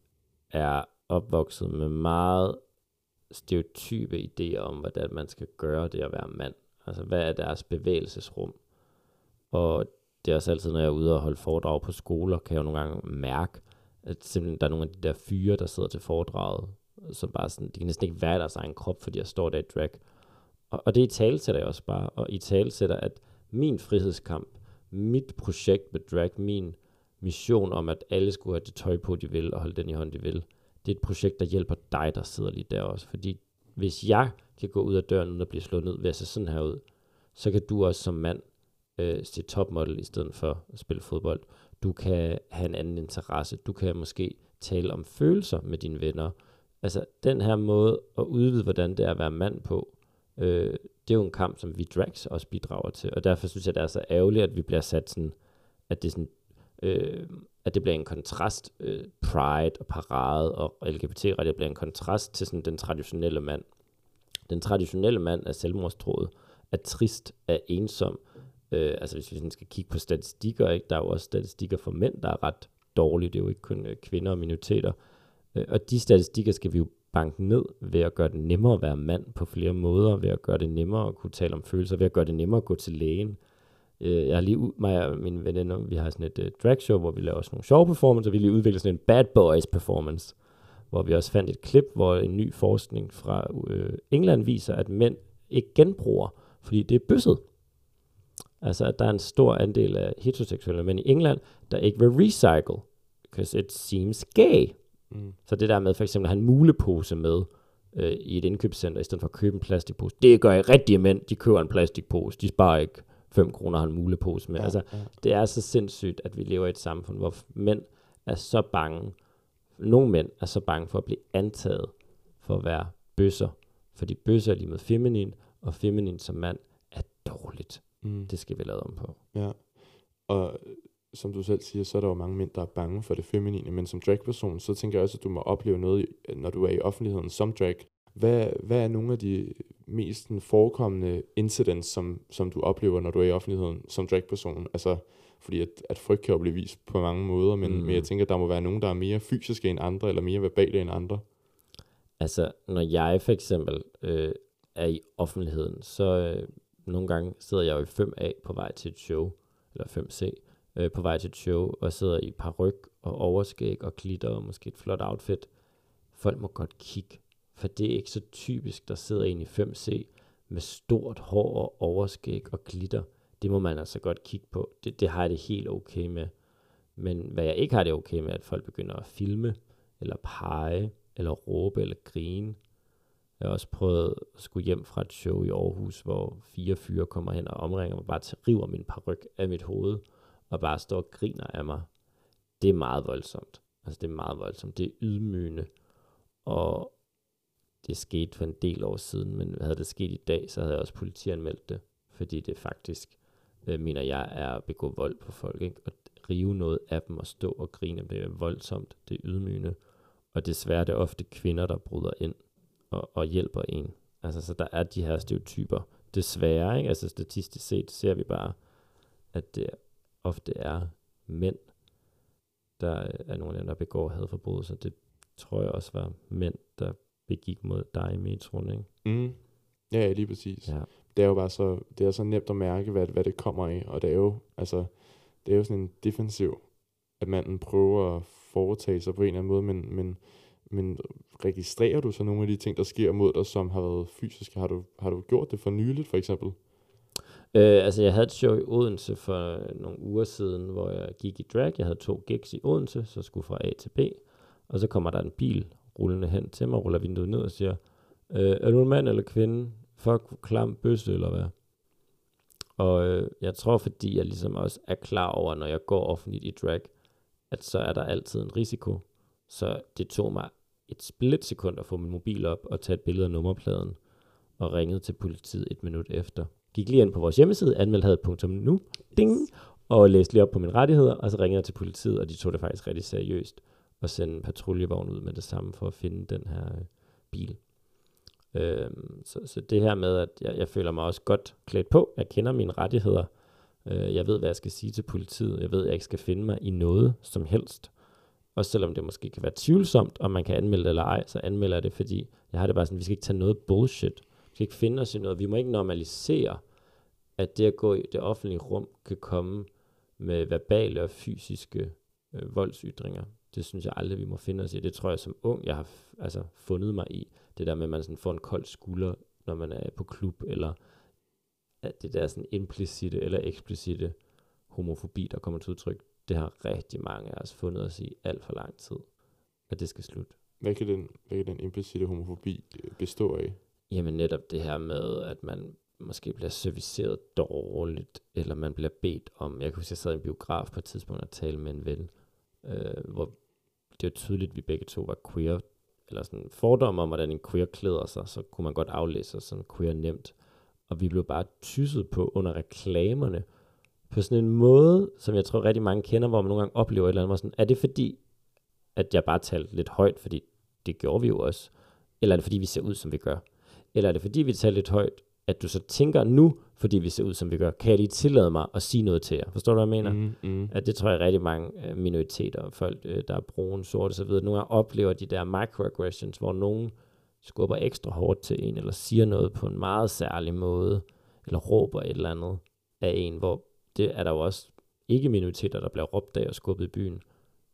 [SPEAKER 2] er opvokset med meget stereotype idéer om, hvordan man skal gøre det at være mand. Altså, hvad er deres bevægelsesrum? Og det er også altid, når jeg er ude og holde foredrag på skoler, kan jeg jo nogle gange mærke, at simpelthen der er nogle af de der fyre, der sidder til foredraget, som bare sådan, de kan næsten ikke være i deres egen krop, fordi jeg står der i drag. Og, og det i tale sætter jeg også bare, og i tale sætter, at min frihedskamp, mit projekt med drag, min mission om, at alle skulle have det tøj på, de vil, og holde den i hånden, de vil, det er et projekt, der hjælper dig, der sidder lige der også. Fordi hvis jeg kan gå ud af døren, uden at blive slået ned ved at se sådan her ud, så kan du også som mand øh, se topmodel i stedet for at spille fodbold. Du kan have en anden interesse. Du kan måske tale om følelser med dine venner. Altså den her måde at udvide, hvordan det er at være mand på, øh, det er jo en kamp, som vi drags også bidrager til. Og derfor synes jeg, det er så ærgerligt, at vi bliver sat sådan, at det er sådan, øh, at det bliver en kontrast, øh, pride og parade og LGBT-rettigheder bliver en kontrast til sådan den traditionelle mand. Den traditionelle mand er selvmordstroet, er trist, er ensom. Øh, altså hvis vi sådan skal kigge på statistikker, ikke? der er jo også statistikker for mænd, der er ret dårlige, det er jo ikke kun øh, kvinder og minoriteter. Øh, og de statistikker skal vi jo banke ned ved at gøre det nemmere at være mand på flere måder, ved at gøre det nemmere at kunne tale om følelser, ved at gøre det nemmere at gå til lægen. øh, jeg har lige, mig og mine venner, vi har sådan et øh, drag show, hvor vi laver sådan nogle sjove performance, og vi lige udviklet sådan en bad boys performance, hvor vi også fandt et klip, hvor en ny forskning fra øh, England viser, at mænd ikke genbruger, fordi det er bøsset. Altså, at der er en stor andel af heteroseksuelle mænd i England, der ikke vil recycle, because it seems gay.
[SPEAKER 1] Mm.
[SPEAKER 2] Så det der med for eksempel at have en mulepose med øh, i et indkøbscenter, i stedet for at købe en plastikpose, det gør jeg rigtige mænd, de køber en plastikpose, de sparer ikke 5 kroner har en mulepose med. Ja, altså,
[SPEAKER 1] ja.
[SPEAKER 2] det er så sindssygt, at vi lever i et samfund, hvor mænd er så bange, nogle mænd er så bange for at blive antaget for at være bøsser, fordi bøsser er lige med feminin, og feminin som mand er dårligt.
[SPEAKER 1] Mm.
[SPEAKER 2] Det skal vi lade om på.
[SPEAKER 1] Ja, og som du selv siger, så er der jo mange mænd, der er bange for det feminine, men som dragperson, så tænker jeg også, at du må opleve noget, når du er i offentligheden som drag. Hvad, hvad er nogle af de mest sådan, forekommende incidents, som, som du oplever, når du er i offentligheden som dragperson? Altså, fordi at, at frygt kan jo blive vist på mange måder, men,
[SPEAKER 2] Mm.
[SPEAKER 1] mm. men jeg tænker, at der må være nogen, der er mere fysiske end andre, eller mere verbale end andre.
[SPEAKER 2] Altså, når jeg for eksempel øh, er i offentligheden, så øh, nogle gange sidder jeg jo i 5A på vej til et show, eller 5C, øh, på vej til et show, og sidder i paryk og overskæg og glitter og måske et flot outfit. Folk må godt kigge, for det er ikke så typisk, der sidder en i 5C med stort hår og overskæg og glitter. Det må man altså godt kigge på. Det, det har jeg det helt okay med. Men hvad jeg ikke har det okay med, er, at folk begynder at filme, eller pege, eller råbe, eller grine. Jeg har også prøvet at skulle hjem fra et show i Aarhus, hvor fire fyre kommer hen og omringer mig, bare til river min paryk af mit hoved, og bare står og griner af mig. Det er meget voldsomt. Altså, det er meget voldsomt. Det er ydmygende. Og det skete for en del år siden, men havde det sket i dag, så havde jeg også politianmeldt det, fordi det faktisk, øh, mener jeg, er at begå vold på folk, ikke? Og rive noget af dem og stå og grine, det er voldsomt, det er ydmygende. Og desværre er det ofte kvinder, der bryder ind og, og hjælper en. Altså, så der er de her stereotyper. Desværre, ikke? Altså, statistisk set ser vi bare, at det ofte er mænd, der er nogle af dem, der begår hadforbrydelser. Det tror jeg også var mænd, der begik mod dig i metroen, ikke?
[SPEAKER 1] Mm. Ja, ja, lige præcis.
[SPEAKER 2] Ja.
[SPEAKER 1] det er jo bare så, det er så nemt at mærke, hvad, hvad det kommer af, og det er jo, altså, det er jo sådan en defensiv, at manden prøver at foretage sig på en eller anden måde, men, men, men registrerer du så nogle af de ting, der sker mod dig, som har været fysiske? Har du, har du gjort det for nyligt, for eksempel?
[SPEAKER 2] Øh, altså, jeg havde et show i Odense for nogle uger siden, hvor jeg gik i drag. Jeg havde to gigs i Odense, så skulle fra A til B. Og så kommer der en bil rullende hen til mig, ruller vinduet ned og siger, øh, er du en mand eller kvinde? Fuck, klam bøsse eller hvad? Og øh, jeg tror, fordi jeg ligesom også er klar over, når jeg går offentligt i drag, at så er der altid en risiko. Så det tog mig et splitsekund at få min mobil op og tage et billede af nummerpladen og ringede til politiet et minut efter. Gik lige ind på vores hjemmeside, anmeldhavet.nu, ding, og læste lige op på mine rettigheder, og så ringede jeg til politiet, og de tog det faktisk rigtig seriøst, og sende en patruljevogn ud med det samme for at finde den her øh, bil. Øh, så, så det her med, at jeg, jeg føler mig også godt klædt på, jeg kender mine rettigheder, øh, jeg ved, hvad jeg skal sige til politiet, jeg ved, at jeg ikke skal finde mig i noget som helst, også selvom det måske kan være tvivlsomt, om man kan anmelde det eller ej, så anmelder jeg det, fordi jeg har det bare sådan, vi skal ikke tage noget bullshit. Vi skal ikke finde os i noget. Vi må ikke normalisere, at det at gå i det offentlige rum kan komme med verbale og fysiske øh, voldsytringer. Det synes jeg aldrig, vi må finde os i. Det tror jeg som ung, jeg har altså, fundet mig i. Det der med, at man sådan får en kold skulder, når man er på klub, eller at det der sådan implicite eller eksplicite homofobi, der kommer til udtryk, det har rigtig mange af os fundet os i alt for lang tid. At det skal slutte.
[SPEAKER 1] Hvad kan den, hvad kan den implicite homofobi øh, bestå af?
[SPEAKER 2] Jamen netop det her med, at man måske bliver serviceret dårligt, eller man bliver bedt om, jeg kan huske, jeg sad i en biograf på et tidspunkt og talte med en ven, øh, hvor det var tydeligt, at vi begge to var queer, eller sådan fordomme om, hvordan en queer klæder sig, så kunne man godt aflæse sig som queer nemt. Og vi blev bare tysset på under reklamerne, på sådan en måde, som jeg tror rigtig mange kender, hvor man nogle gange oplever et eller andet, hvor sådan, er det fordi, at jeg bare talte lidt højt, fordi det gjorde vi jo også, eller er det fordi, vi ser ud, som vi gør? Eller er det fordi, vi taler lidt højt, at du så tænker nu, fordi vi ser ud, som vi gør, kan jeg lige tillade mig at sige noget til jer? Forstår du, hvad jeg mener?
[SPEAKER 1] Mm, mm.
[SPEAKER 2] At det tror jeg rigtig mange øh, minoriteter, folk, øh, der er brune, sorte osv., nogle gange oplever de der microaggressions, hvor nogen skubber ekstra hårdt til en, eller siger noget på en meget særlig måde, eller råber et eller andet af en, hvor det er der jo også ikke minoriteter, der bliver råbt af og skubbet i byen.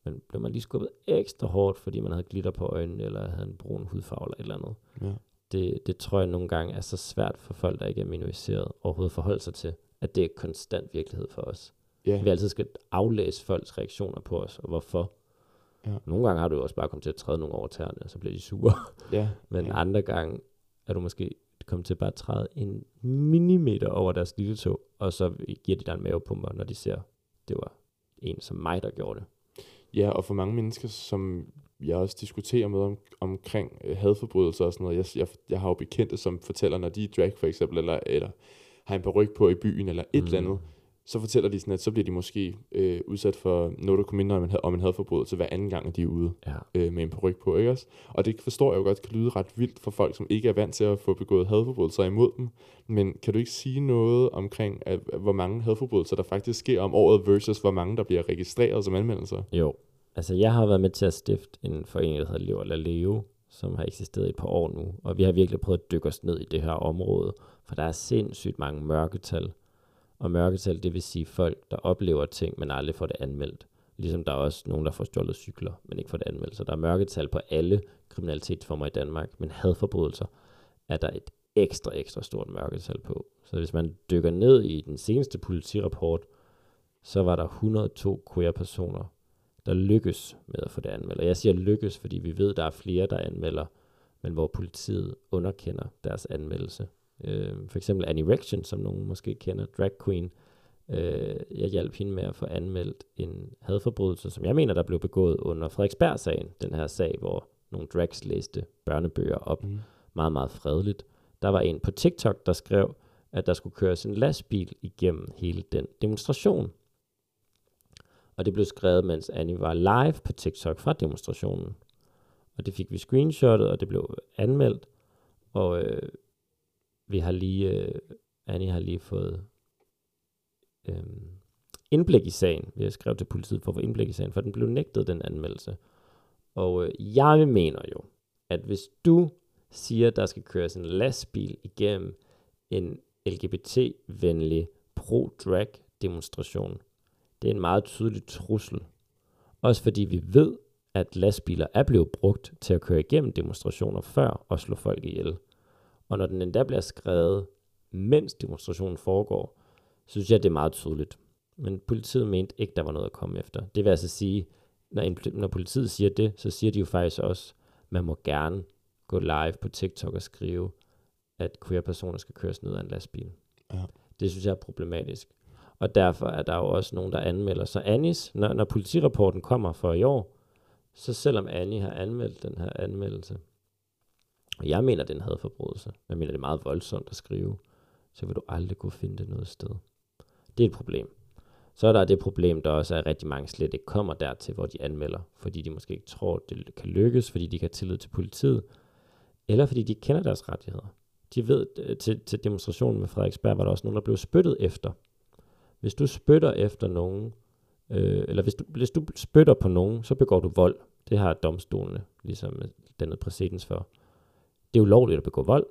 [SPEAKER 2] Men blev man lige skubbet ekstra hårdt, fordi man havde glitter på øjnene, eller havde en brun hudfarve eller et eller andet.
[SPEAKER 1] Ja.
[SPEAKER 2] Det, det tror jeg nogle gange er så svært for folk, der ikke er minoriseret, overhovedet forholde sig til, at det er konstant virkelighed for os.
[SPEAKER 1] Ja.
[SPEAKER 2] Vi altid skal aflæse folks reaktioner på os, og hvorfor.
[SPEAKER 1] Ja.
[SPEAKER 2] Nogle gange har du jo også bare kommet til at træde nogle over tæerne, og så bliver de sure. (laughs)
[SPEAKER 1] ja. (laughs)
[SPEAKER 2] Men
[SPEAKER 1] ja.
[SPEAKER 2] andre gange er du måske kommet til bare at træde en millimeter over deres lille tog, og så giver de dig en mavepumper, når de ser, det var en som mig, der gjorde det.
[SPEAKER 1] Ja, og for mange mennesker, som jeg også diskuterer med om, omkring øh, hadforbrydelser og sådan noget, jeg, jeg, jeg har jo bekendte, som fortæller, når de er drag for eksempel, eller, eller har en ryg på i byen, eller et mm. eller andet, så fortæller de sådan, at så bliver de måske øh, udsat for noget, der kunne minde om en, om en hadforbrydelse hver anden gang, at de er ude
[SPEAKER 2] Ja.
[SPEAKER 1] øh, med en ryg på, ikke også? Og det forstår jeg jo godt kan lyde ret vildt for folk, som ikke er vant til at få begået hadforbrydelser imod dem. Men kan du ikke sige noget omkring, at, hvor mange hadforbrydelser der faktisk sker om året, versus hvor mange der bliver registreret som anmeldelser?
[SPEAKER 2] Jo. Altså, jeg har været med til at stifte en forening, der hedder Lev eller Leve, som har eksisteret i et par år nu, og vi har virkelig prøvet at dykke os ned i det her område, for der er sindssygt mange mørketal. Og mørketal, det vil sige folk, der oplever ting, men aldrig får det anmeldt. Ligesom der er også nogen, der får stjålet cykler, men ikke får det anmeldt. Så der er mørketal på alle kriminalitetsformer i Danmark, men hadforbrydelser er der et ekstra, ekstra stort mørketal på. Så hvis man dykker ned i den seneste politirapport, så var der 102 queer-personer, der lykkes med at få det anmeldt. Og jeg siger lykkes, fordi vi ved, der er flere, der anmelder, men hvor politiet underkender deres anmeldelse. Øh, for eksempel Annie Rection, som nogen måske kender, drag queen. Øh, jeg hjalp hende med at få anmeldt en hadforbrydelse, som jeg mener, der blev begået under Frederiksberg-sagen. Den her sag, hvor nogle drags læste børnebøger op
[SPEAKER 1] Mm.
[SPEAKER 2] meget, meget fredeligt. Der var en på TikTok, der skrev, at der skulle køres en lastbil igennem hele den demonstration. Og det blev skrevet, mens Annie var live på TikTok fra demonstrationen. Og det fik vi screenshotet, og det blev anmeldt. Og øh, vi har lige, øh, Annie har lige fået øh, indblik i sagen. Vi har skrevet til politiet for at få indblik i sagen, for den blev nægtet, den anmeldelse. Og øh, jeg mener jo, at hvis du siger, at der skal køres en lastbil igennem en LGBT-venlig pro-drag demonstration, det er en meget tydelig trussel. Også fordi vi ved, at lastbiler er blevet brugt til at køre igennem demonstrationer før og slå folk ihjel. Og når den endda bliver skrevet, mens demonstrationen foregår, så synes jeg, det er meget tydeligt. Men politiet mente ikke, der var noget at komme efter. Det vil altså sige, når, en, når politiet siger det, så siger de jo faktisk også, man må gerne gå live på TikTok og skrive, at queer-personer skal køres ned af en lastbil.
[SPEAKER 1] Ja.
[SPEAKER 2] Det synes jeg er problematisk. Og derfor er der jo også nogen, der anmelder. Så Annis, når, når politirapporten kommer for i år, så selvom Annie har anmeldt den her anmeldelse, og jeg mener, den havde forbrydelse, jeg mener, det er meget voldsomt at skrive, så vil du aldrig kunne finde det noget sted. Det er et problem. Så er der det problem, der også er, at rigtig mange slet ikke kommer dertil, hvor de anmelder, fordi de måske ikke tror, det kan lykkes, fordi de ikke har tillid til politiet, eller fordi de kender deres rettigheder. De ved, øh, til, til demonstrationen med Frederiksberg var der også nogen, der blev spyttet efter. Hvis du spytter efter nogen, øh, eller hvis du, hvis du spytter på nogen, så begår du vold. Det har domstolene ligesom øh, dannet præcedens for. Det er ulovligt at begå vold.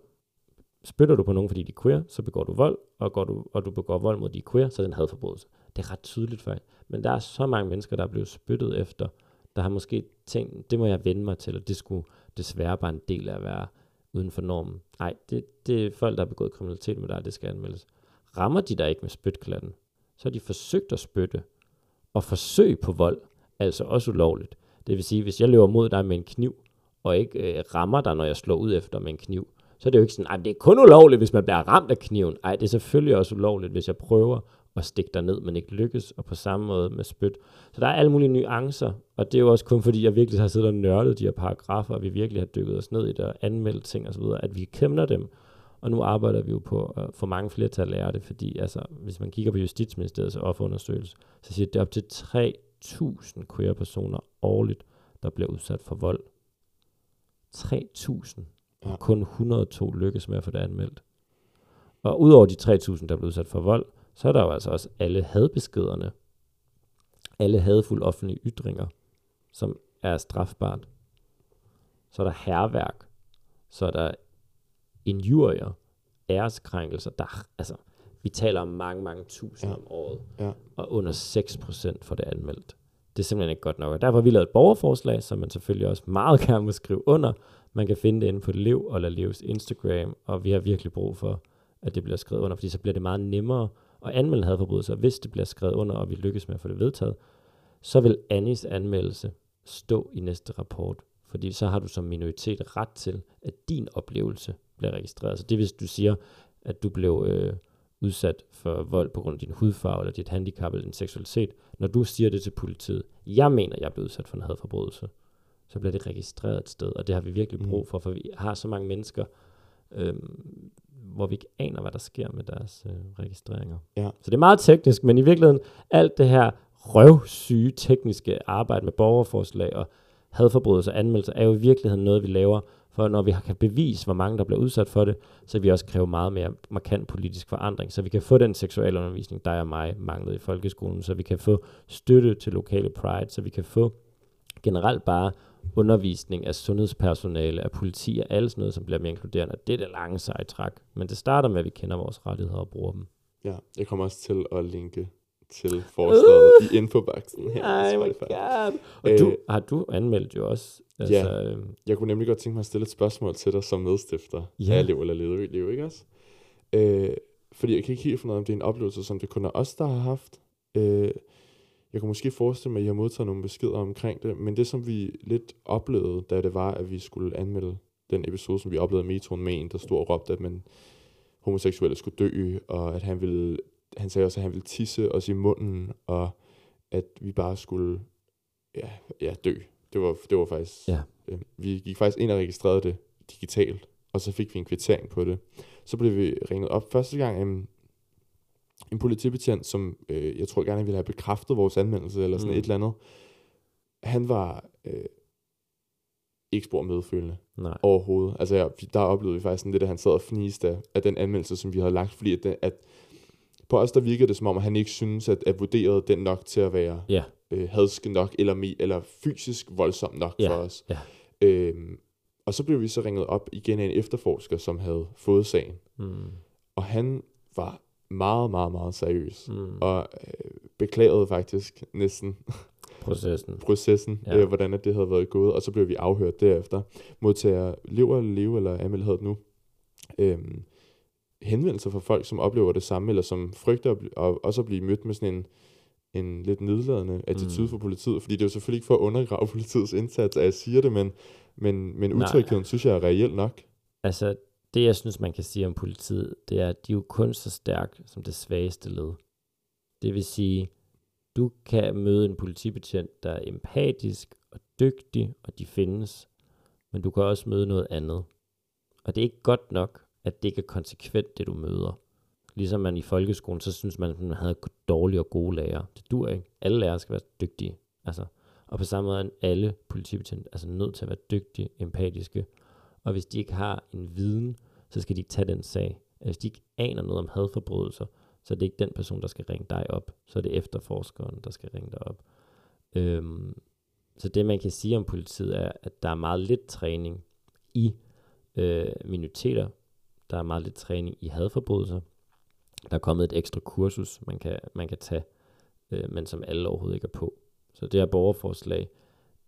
[SPEAKER 2] Spytter du på nogen, fordi de er queer, så begår du vold, og, går du, og du begår vold mod de er queer, så er det en hadforbrydelse. Det er ret tydeligt for Men der er så mange mennesker, der er blevet spyttet efter, der har måske tænkt, det må jeg vende mig til, og det skulle desværre bare en del af at være uden for normen. Nej, det, det er folk, der har begået kriminalitet med dig, det skal anmeldes. Rammer de dig ikke med spytklatten, så har de forsøgt at spytte, og forsøg på vold, altså også ulovligt. Det vil sige, hvis jeg løber mod dig med en kniv, og ikke øh, rammer dig, når jeg slår ud efter med en kniv, så er det jo ikke sådan, at det er kun ulovligt, hvis man bliver ramt af kniven. Nej, det er selvfølgelig også ulovligt, hvis jeg prøver at stikke dig ned, men ikke lykkes, og på samme måde med spyt. Så der er alle mulige nuancer, og det er jo også kun fordi, jeg virkelig har siddet og nørdet de her paragrafer, og vi virkelig har dykket os ned i det og anmeldt ting osv., at vi kender dem, og nu arbejder vi jo på at få mange flere til at lære det, fordi altså, hvis man kigger på Justitsministeriets offerundersøgelse, så siger det, det er op til 3.000 queer-personer årligt, der bliver udsat for vold. 3.000.
[SPEAKER 1] Ja.
[SPEAKER 2] Og kun 102 lykkes med at få det anmeldt. Og udover de 3.000, der bliver udsat for vold, så er der jo altså også alle hadbeskederne. Alle hadfulde offentlige ytringer, som er strafbart. Så er der herværk. Så er der injurier, æreskrænkelser. Der, altså, Vi taler om mange, mange tusind
[SPEAKER 1] Ja.
[SPEAKER 2] om året,
[SPEAKER 1] Ja.
[SPEAKER 2] og under 6% får det anmeldt. Det er simpelthen ikke godt nok. Og derfor har vi lavet et borgerforslag, som man selvfølgelig også meget (laughs) gerne må skrive under. Man kan finde det inde på Lev og Levs Instagram, og vi har virkelig brug for, at det bliver skrevet under, fordi så bliver det meget nemmere at anmelde hadforbrydelser. Hvis det bliver skrevet under, og vi lykkes med at få det vedtaget, så vil Annis anmeldelse stå i næste rapport. Fordi så har du som minoritet ret til, at din oplevelse bliver registreret. Så det hvis du siger, at du blev øh, udsat for vold på grund af din hudfarve, eller dit handicap, eller din seksualitet. Når du siger det til politiet, jeg mener, jeg blev udsat for en hadforbrydelse, så bliver det registreret et sted, og det har vi virkelig
[SPEAKER 1] Mm.
[SPEAKER 2] brug for, for vi har så mange mennesker, øhm, hvor vi ikke aner, hvad der sker med deres øh, registreringer.
[SPEAKER 1] Ja.
[SPEAKER 2] Så det er meget teknisk, men i virkeligheden, alt det her røvsyge tekniske arbejde med borgerforslag og hadforbrydelser og anmeldelser, er jo i virkeligheden noget, vi laver, for når vi kan bevise, hvor mange der bliver udsat for det, så vi også kræve meget mere markant politisk forandring, så vi kan få den seksualundervisning, der og mig manglede i folkeskolen, så vi kan få støtte til lokale pride, så vi kan få generelt bare undervisning af sundhedspersonale, af politi og alt sådan noget, som bliver mere inkluderende. Det er det lange seje træk. Men det starter med, at vi kender vores rettigheder og bruger dem.
[SPEAKER 1] Ja, jeg kommer også til at linke til forslaget uh, i infoboksen her. på
[SPEAKER 2] Ej, my
[SPEAKER 1] Spotify.
[SPEAKER 2] god. Og
[SPEAKER 1] Øh,
[SPEAKER 2] du, har du anmeldt jo også? Altså, øh,
[SPEAKER 1] Jeg kunne nemlig godt tænke mig at stille et spørgsmål til dig som medstifter
[SPEAKER 2] Ja.
[SPEAKER 1] ja. af Lev eller Leve, Leve ikke også? Øh, fordi jeg kan ikke helt finde ud af, om det er en oplevelse, som det kun er os, der har haft. Øh, jeg kunne måske forestille mig, at I har modtaget nogle beskeder omkring det, men det, som vi lidt oplevede, da det var, at vi skulle anmelde den episode, som vi oplevede i metroen med en, der stod og råbte, at man homoseksuelle skulle dø, og at han ville, han sagde også, at han ville tisse os i munden, og at vi bare skulle ja, ja, dø. Det var, det var faktisk...
[SPEAKER 2] Ja.
[SPEAKER 1] Øh, vi gik faktisk ind og registrerede det digitalt, og så fik vi en kvittering på det. Så blev vi ringet op første gang af en, en politibetjent, som øh, jeg tror gerne ville have bekræftet vores anmeldelse, eller sådan
[SPEAKER 2] Mm.
[SPEAKER 1] et eller andet. Han var øh, ikke spor medfølende
[SPEAKER 2] nej.
[SPEAKER 1] overhovedet. Altså, vi- der oplevede vi faktisk sådan lidt, at han sad og fniste af, af den anmeldelse, som vi havde lagt, fordi at, den, at på os, der virkede det som om, at han ikke synes, at, at vurderede den nok til at være
[SPEAKER 2] Ja.
[SPEAKER 1] øh, hadsk nok, eller, me, eller fysisk voldsom nok
[SPEAKER 2] Ja,
[SPEAKER 1] for os.
[SPEAKER 2] ja.
[SPEAKER 1] Øhm, og så blev vi så ringet op igen af en efterforsker, som havde fået sagen.
[SPEAKER 2] Mm.
[SPEAKER 1] Og han var meget, meget, meget seriøs.
[SPEAKER 2] Mm.
[SPEAKER 1] Og øh, beklagede faktisk næsten (laughs)
[SPEAKER 2] Processen.
[SPEAKER 1] processen,
[SPEAKER 2] Ja.
[SPEAKER 1] øh, hvordan det havde været gået, og så blev vi afhørt derefter. Modtager lever eller leve, eller Amel det nu, øhm, henvendelser fra folk, som oplever det samme, eller som frygter at og også at blive mødt med sådan en, en lidt nedladende attitude
[SPEAKER 2] Mm.
[SPEAKER 1] fra politiet, fordi det er jo selvfølgelig ikke for at undergrave (laughs) politiets indsats, at jeg siger det, men, men, men
[SPEAKER 2] Nej.
[SPEAKER 1] utrygheden synes jeg er reelt nok.
[SPEAKER 2] Altså, det jeg synes, man kan sige om politiet, det er, at de er jo kun så stærk som det svageste led. Det vil sige, du kan møde en politibetjent, der er empatisk og dygtig, og de findes, men du kan også møde noget andet. Og det er ikke godt nok, at det ikke er konsekvent, det du møder. Ligesom man i folkeskolen, så synes man, at man havde dårlige og gode lærere. Det dur ikke. Alle lærere skal være dygtige. Altså, og på samme måde er alle politibetjente altså nødt til at være dygtige, empatiske, og hvis de ikke har en viden, så skal de ikke tage den sag. Hvis de ikke aner noget om hadforbrydelser, så er det ikke den person, der skal ringe dig op. Så er det efterforskeren, der skal ringe dig op. Øhm, så det, man kan sige om politiet, er, at der er meget lidt træning i øh, minoriteter. Der er meget lidt træning i hadforbrydelser. Der er kommet et ekstra kursus, man kan, man kan tage, øh, men som alle overhovedet ikke er på. Så det her borgerforslag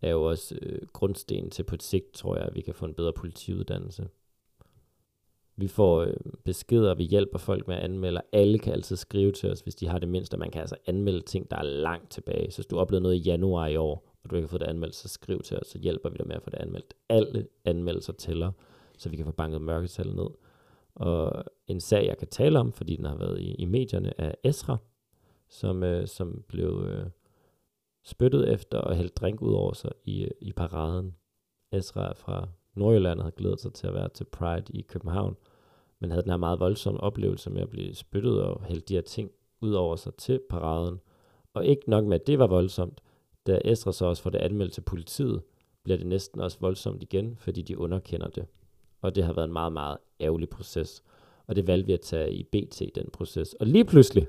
[SPEAKER 2] er jo også øh, grundsten til på et sigt, tror jeg, at vi kan få en bedre politiuddannelse. Vi får øh, beskeder, vi hjælper folk med at anmelde. Alle kan altid skrive til os, hvis de har det mindste. Man kan altså anmelde ting, der er langt tilbage. Så hvis du oplevede noget i januar i år, og du ikke har fået det anmeldt, så skriv til os, så hjælper vi dig med at få det anmeldt. Alle anmeldelser tæller, så vi kan få banket mørketallet ned. Og en sag, jeg kan tale om, fordi den har været i, i medierne, er Esra, som, øh, som blev øh, spyttet efter og hældt drink ud over sig i, øh, i paraden. Esra fra Nordjylland havde glædet sig til at være til Pride i København, men havde den her meget voldsomme oplevelse med at blive spyttet og hældt de her ting ud over sig til paraden. Og ikke nok med, at det var voldsomt, da Esra så også får det anmeldt til politiet, bliver det næsten også voldsomt igen, fordi de underkender det. Og det har været en meget, meget ærgerlig proces. Og det valgte vi at tage i BT, den proces. Og lige pludselig,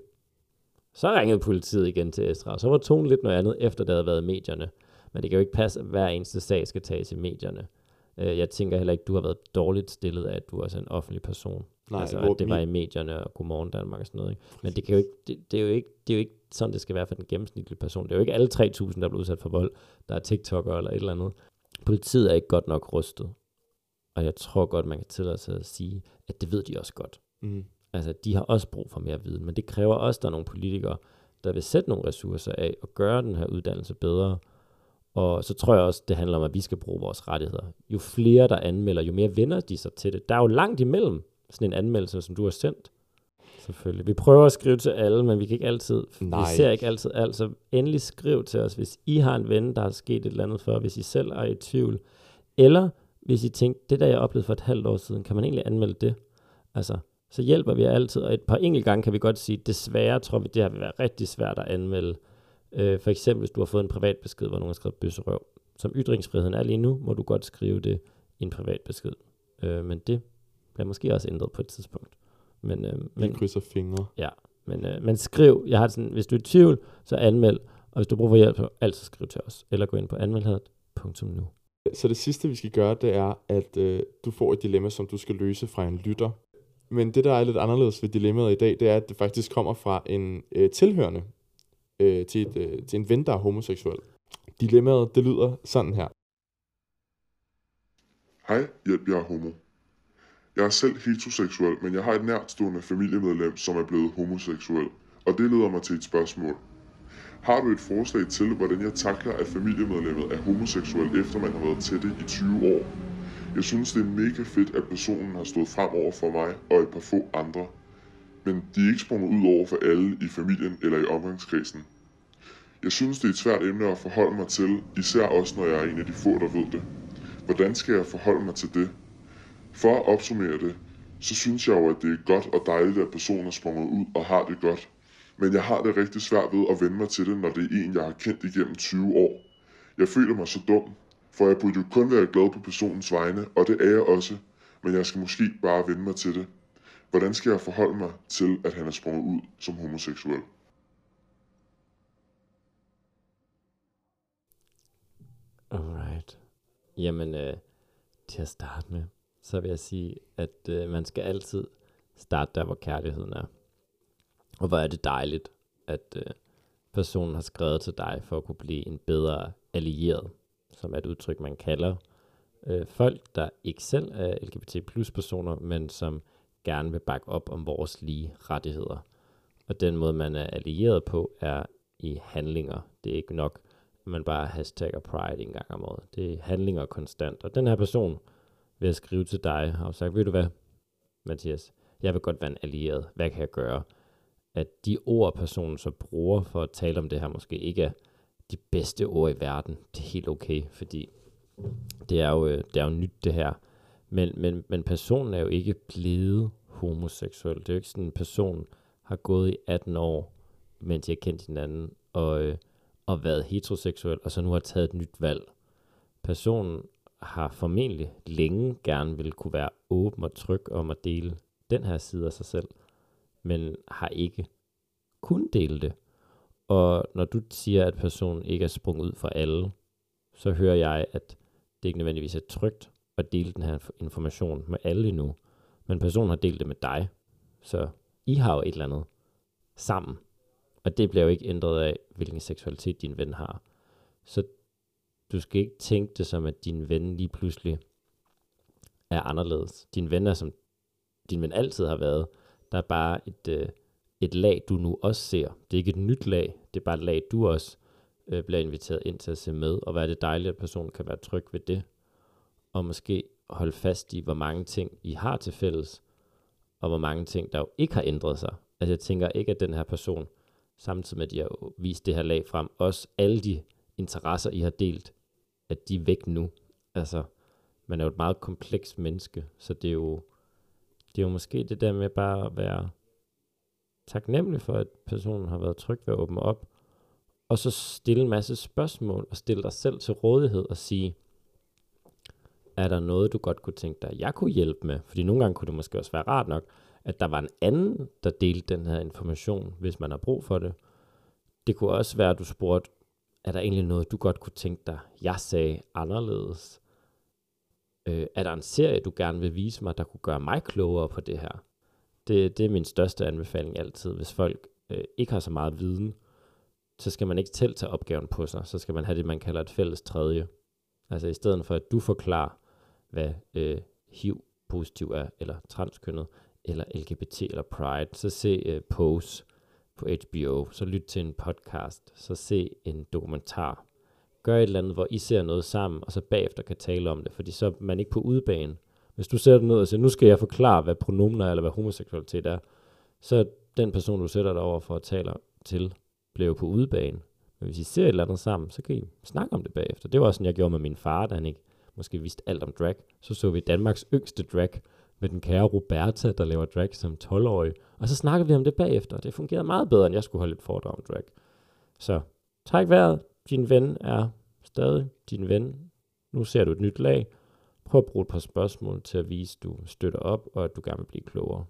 [SPEAKER 2] så ringede politiet igen til Esra, og så var tonen lidt noget andet, efter det havde været i medierne. Men det kan jo ikke passe, at hver eneste sag skal tages i medierne. Øh, Jeg tænker heller ikke, du har været dårligt stillet af, at du også er en offentlig person.
[SPEAKER 1] Nej,
[SPEAKER 2] altså, at det var i medierne og Godmorgen Danmark og sådan noget. Ikke? Men det, kan jo ikke, det, det, er jo ikke, det er jo ikke sådan, det skal være for den gennemsnitlige person. Det er jo ikke alle 3.000, der bliver udsat for vold, der er TikTokere eller et eller andet. Politiet er ikke godt nok rustet. Og jeg tror godt, man kan tillade sig at sige, at det ved de også godt.
[SPEAKER 1] Mm.
[SPEAKER 2] Altså, de har også brug for mere viden, men det kræver også, at der er nogle politikere, der vil sætte nogle ressourcer af og gøre den her uddannelse bedre. Og så tror jeg også, det handler om, at vi skal bruge vores rettigheder. Jo flere, der anmelder, jo mere vender de sig til det. Der er jo langt imellem sådan en anmeldelse, som du har sendt. Selvfølgelig. Vi prøver at skrive til alle, men vi kan ikke altid.
[SPEAKER 1] Nej.
[SPEAKER 2] Vi ser ikke altid alt, så endelig skriv til os, hvis I har en ven, der har sket et eller andet for, hvis I selv er i tvivl. Eller hvis I tænker, det der jeg oplevede for et halvt år siden, kan man egentlig anmelde det? Altså, så hjælper vi altid, og et par enkelte gange kan vi godt sige, desværre tror vi, det har været rigtig svært at anmelde. Øh, for eksempel, hvis du har fået en privat besked, hvor nogen har skrevet bøsserøv. Som ytringsfriheden er lige nu, må du godt skrive det i en privat besked. Øh, men det bliver måske også ændret på et tidspunkt. Men, øh,
[SPEAKER 1] Vi
[SPEAKER 2] men,
[SPEAKER 1] krydser fingre.
[SPEAKER 2] men, øh, men skriv, jeg har sådan, hvis du er i tvivl, så anmeld, og hvis du bruger for hjælp, så altid skriv til os, eller gå ind på anmeldhadet.nu.
[SPEAKER 1] Så det sidste, vi skal gøre, det er, at øh, du får et dilemma, som du skal løse fra en lytter. Men det, der er lidt anderledes ved dilemmaet i dag, det er, at det faktisk kommer fra en øh, tilhørende øh, til, et, øh, til en ven, der er homoseksuel. Dilemmaet, det lyder sådan her.
[SPEAKER 3] Hej, hjælp, jeg er homo. Jeg er selv heteroseksuel, men jeg har et nærtstående familiemedlem, som er blevet homoseksuel. Og det leder mig til et spørgsmål. Har du et forslag til, hvordan jeg takler, at familiemedlemmet er homoseksuel, efter man har været til det i 20 år? Jeg synes, det er mega fedt, at personen har stået frem over for mig og et par få andre. Men de er ikke sprunget ud over for alle i familien eller i omgangskredsen. Jeg synes, det er et svært emne at forholde mig til, især også når jeg er en af de få, der ved det. Hvordan skal jeg forholde mig til det? For at opsummere det, så synes jeg jo, at det er godt og dejligt, at personen er sprunget ud og har det godt. Men jeg har det rigtig svært ved at vende mig til det, når det er en, jeg har kendt igennem 20 år. Jeg føler mig så dum, for jeg burde jo kun være glad på personens vegne, og det er jeg også, men jeg skal måske bare vende mig til det. Hvordan skal jeg forholde mig til, at han er sprunget ud som homoseksuel?
[SPEAKER 2] Alright. Jamen, øh, til at starte med, så vil jeg sige, at øh, man skal altid starte der, hvor kærligheden er. Og hvor er det dejligt, at øh, personen har skrevet til dig for at kunne blive en bedre allieret, som er et udtryk, man kalder øh, folk, der ikke selv er LGBT plus personer, men som gerne vil bakke op om vores lige rettigheder. Og den måde, man er allieret på, er i handlinger. Det er ikke nok, at man bare hashtagger pride en gang om året. Det er handlinger konstant. Og den her person ved at skrive til dig, har sagt, ved du hvad, Mathias, jeg vil godt være en allieret. Hvad kan jeg gøre? At de ord, personen så bruger for at tale om det her, måske ikke er de bedste ord i verden. Det er helt okay, fordi det er jo, øh, det er jo nyt det her. Men, men, men personen er jo ikke blevet homoseksuel. Det er jo ikke sådan, en person har gået i 18 år, mens de har kendt hinanden, og, øh, og været heteroseksuel, og så nu har taget et nyt valg. Personen har formentlig længe gerne vil kunne være åben og tryg om at dele den her side af sig selv, men har ikke kun dele det. Og når du siger, at personen ikke er sprunget ud for alle, så hører jeg, at det ikke nødvendigvis er trygt at dele den her information med alle endnu. Men personen har delt det med dig, så I har jo et eller andet sammen. Og det bliver jo ikke ændret af, hvilken seksualitet din ven har. Så du skal ikke tænke det som, at din ven lige pludselig er anderledes. Din ven er som din ven altid har været. Der er bare et, øh, et lag, du nu også ser. Det er ikke et nyt lag, det er bare et lag, du også øh, bliver inviteret ind til at se med. Og hvad er det dejligt, at personen kan være tryg ved det. Og måske holde fast i, hvor mange ting I har til fælles, og hvor mange ting, der jo ikke har ændret sig. Altså jeg tænker ikke, at den her person, samtidig med at de har vist det her lag frem, også alle de interesser, I har delt, at de er væk nu. Altså, man er jo et meget komplekst menneske, så det er jo, det er jo måske det der med bare at være taknemmelig for, at personen har været tryg ved at åbne op, og så stille en masse spørgsmål, og stille dig selv til rådighed og sige, er der noget, du godt kunne tænke dig, jeg kunne hjælpe med? Fordi nogle gange kunne det måske også være rart nok, at der var en anden, der delte den her information, hvis man har brug for det. Det kunne også være, at du spurgte, er der egentlig noget, du godt kunne tænke dig, jeg sagde anderledes? Øh, er der en serie, du gerne vil vise mig, der kunne gøre mig klogere på det her? Det, det er min største anbefaling altid. Hvis folk øh, ikke har så meget viden, så skal man ikke selv tage opgaven på sig. Så skal man have det, man kalder et fælles tredje. Altså i stedet for, at du forklarer, hvad øh, HIV-positiv er, eller transkønnet, eller LGBT, eller Pride, så se øh, Pose på HBO, så lyt til en podcast, så se en dokumentar. Gør et eller andet, hvor I ser noget sammen, og så bagefter kan tale om det, fordi så er man ikke på udebane. Hvis du sætter ned og siger, nu skal jeg forklare, hvad pronomener er, eller hvad homoseksualitet er, så den person, du sætter dig over for at tale til, bliver på udebane. Men hvis I ser et eller andet sammen, så kan I snakke om det bagefter. Det var også sådan, jeg gjorde med min far, da han ikke måske vidste alt om drag. Så så vi Danmarks yngste drag med den kære Roberta, der laver drag som 12-årig. Og så snakkede vi om det bagefter, det fungerede meget bedre, end jeg skulle holde et foredrag om drag. Så træk vejret. Din ven er stadig din ven. Nu ser du et nyt lag. Prøv at bruge et par spørgsmål til at vise, at du støtter op, og at du gerne vil blive klogere.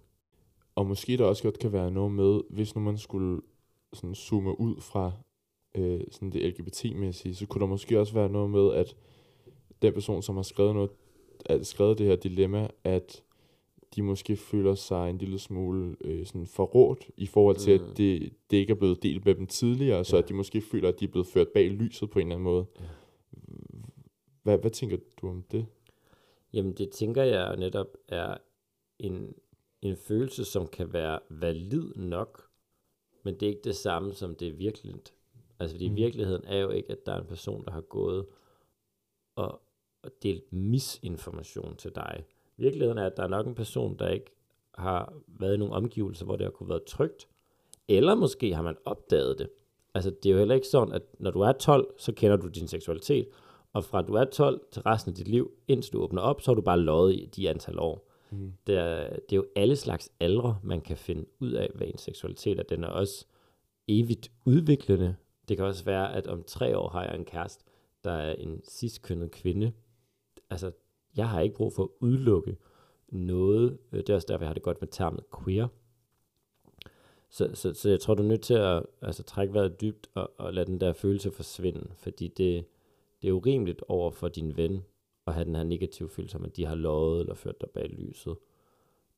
[SPEAKER 1] Og måske der også godt kan være noget med, hvis nu man skulle sådan zoome ud fra øh, sådan det LGBT-mæssige, så kunne der måske også være noget med, at den person, som har skrevet, noget, at skrevet det her dilemma, at de måske føler sig en lille smule øh, sådan forrådt i forhold til, mm. at det, det ikke er blevet delt med dem tidligere, ja. så at de måske føler, at de er blevet ført bag lyset på en eller anden måde. Ja. Hvad, hvad tænker du om det?
[SPEAKER 2] Jamen det tænker jeg netop er en, en følelse, som kan være valid nok, men det er ikke det samme, som det er virkeligt. Altså fordi mm. virkeligheden er jo ikke, at der er en person, der har gået og, og delt misinformation til dig. Virkeligheden er, at der er nok en person, der ikke har været i nogle omgivelser, hvor det har kunne være trygt, eller måske har man opdaget det. Altså det er jo heller ikke sådan, at når du er 12, så kender du din seksualitet, og fra du er 12 til resten af dit liv, indtil du åbner op, så har du bare løjet i de antal år. Mm. Det, er, det er jo alle slags aldre, man kan finde ud af, hvad en seksualitet er. Den er også evigt udviklende. Det kan også være, at om tre år har jeg en kæreste, der er en ciskønnet kvinde. Altså, jeg har ikke brug for at udelukke noget. Det er også derfor, jeg har det godt med termet queer. Så, så, så jeg tror, du er nødt til at altså, trække vejret dybt og, og lade den der følelse forsvinde, fordi det, det er urimeligt over for din ven at have den her negative følelse om, at de har lovet eller ført dig bag lyset.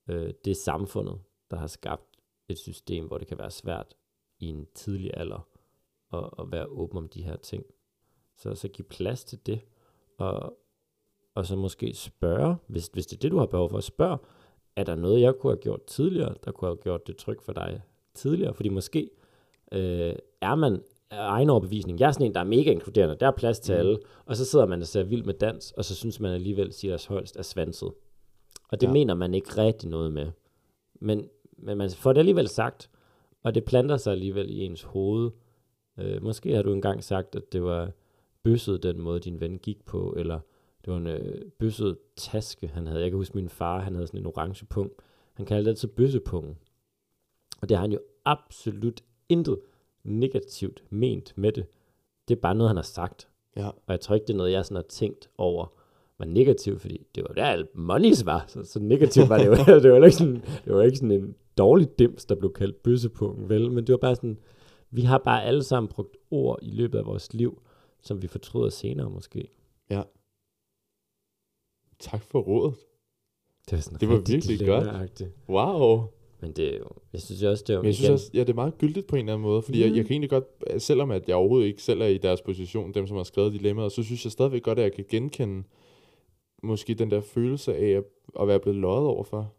[SPEAKER 2] Øh, det er samfundet, der har skabt et system, hvor det kan være svært i en tidlig alder at, at være åben om de her ting. Så, så giv plads til det, og, og så måske spørge, hvis, hvis det er det, du har behov for at spørge, er der noget, jeg kunne have gjort tidligere, der kunne have gjort det trygt for dig tidligere? Fordi måske øh, er man egen overbevisning. Jeg er sådan en, der er mega inkluderende. Der er plads til mm. alle. Og så sidder man og ser vild med dans, og så synes man alligevel, Silas Holst er svanset. Og det ja. mener man ikke rigtig noget med. Men, men man får det alligevel sagt, og det planter sig alligevel i ens hoved. Øh, måske har du engang sagt, at det var bøsset den måde, din ven gik på, eller det var en øh, bøsset taske, han havde. Jeg kan huske min far, han havde sådan en orange punkt. Han kaldte det så bøssepungen. Og det har han jo absolut intet negativt ment med det. Det er bare noget, han har sagt.
[SPEAKER 1] Ja.
[SPEAKER 2] Og jeg tror ikke, det er noget, jeg sådan har tænkt over, var negativt, fordi det var der alt monies var. Så, så negativt var det jo. (laughs) det, var ikke sådan, det var ikke sådan en dårlig dims, der blev kaldt bøssepungen, vel? Men det var bare sådan, vi har bare alle sammen brugt ord i løbet af vores liv, som vi fortryder senere måske.
[SPEAKER 1] Ja. Tak for rådet.
[SPEAKER 2] Det var, sådan
[SPEAKER 1] det var virkelig godt. Wow.
[SPEAKER 2] Men det er jo, jeg synes også, det er
[SPEAKER 1] Men jeg synes også, ja, det er meget gyldigt på en eller anden måde, fordi mm. jeg, jeg kan egentlig godt, selvom at jeg overhovedet ikke selv er i deres position, dem som har skrevet dilemmaet, så synes jeg stadigvæk godt, at jeg kan genkende måske den der følelse af at, at være blevet løjet overfor.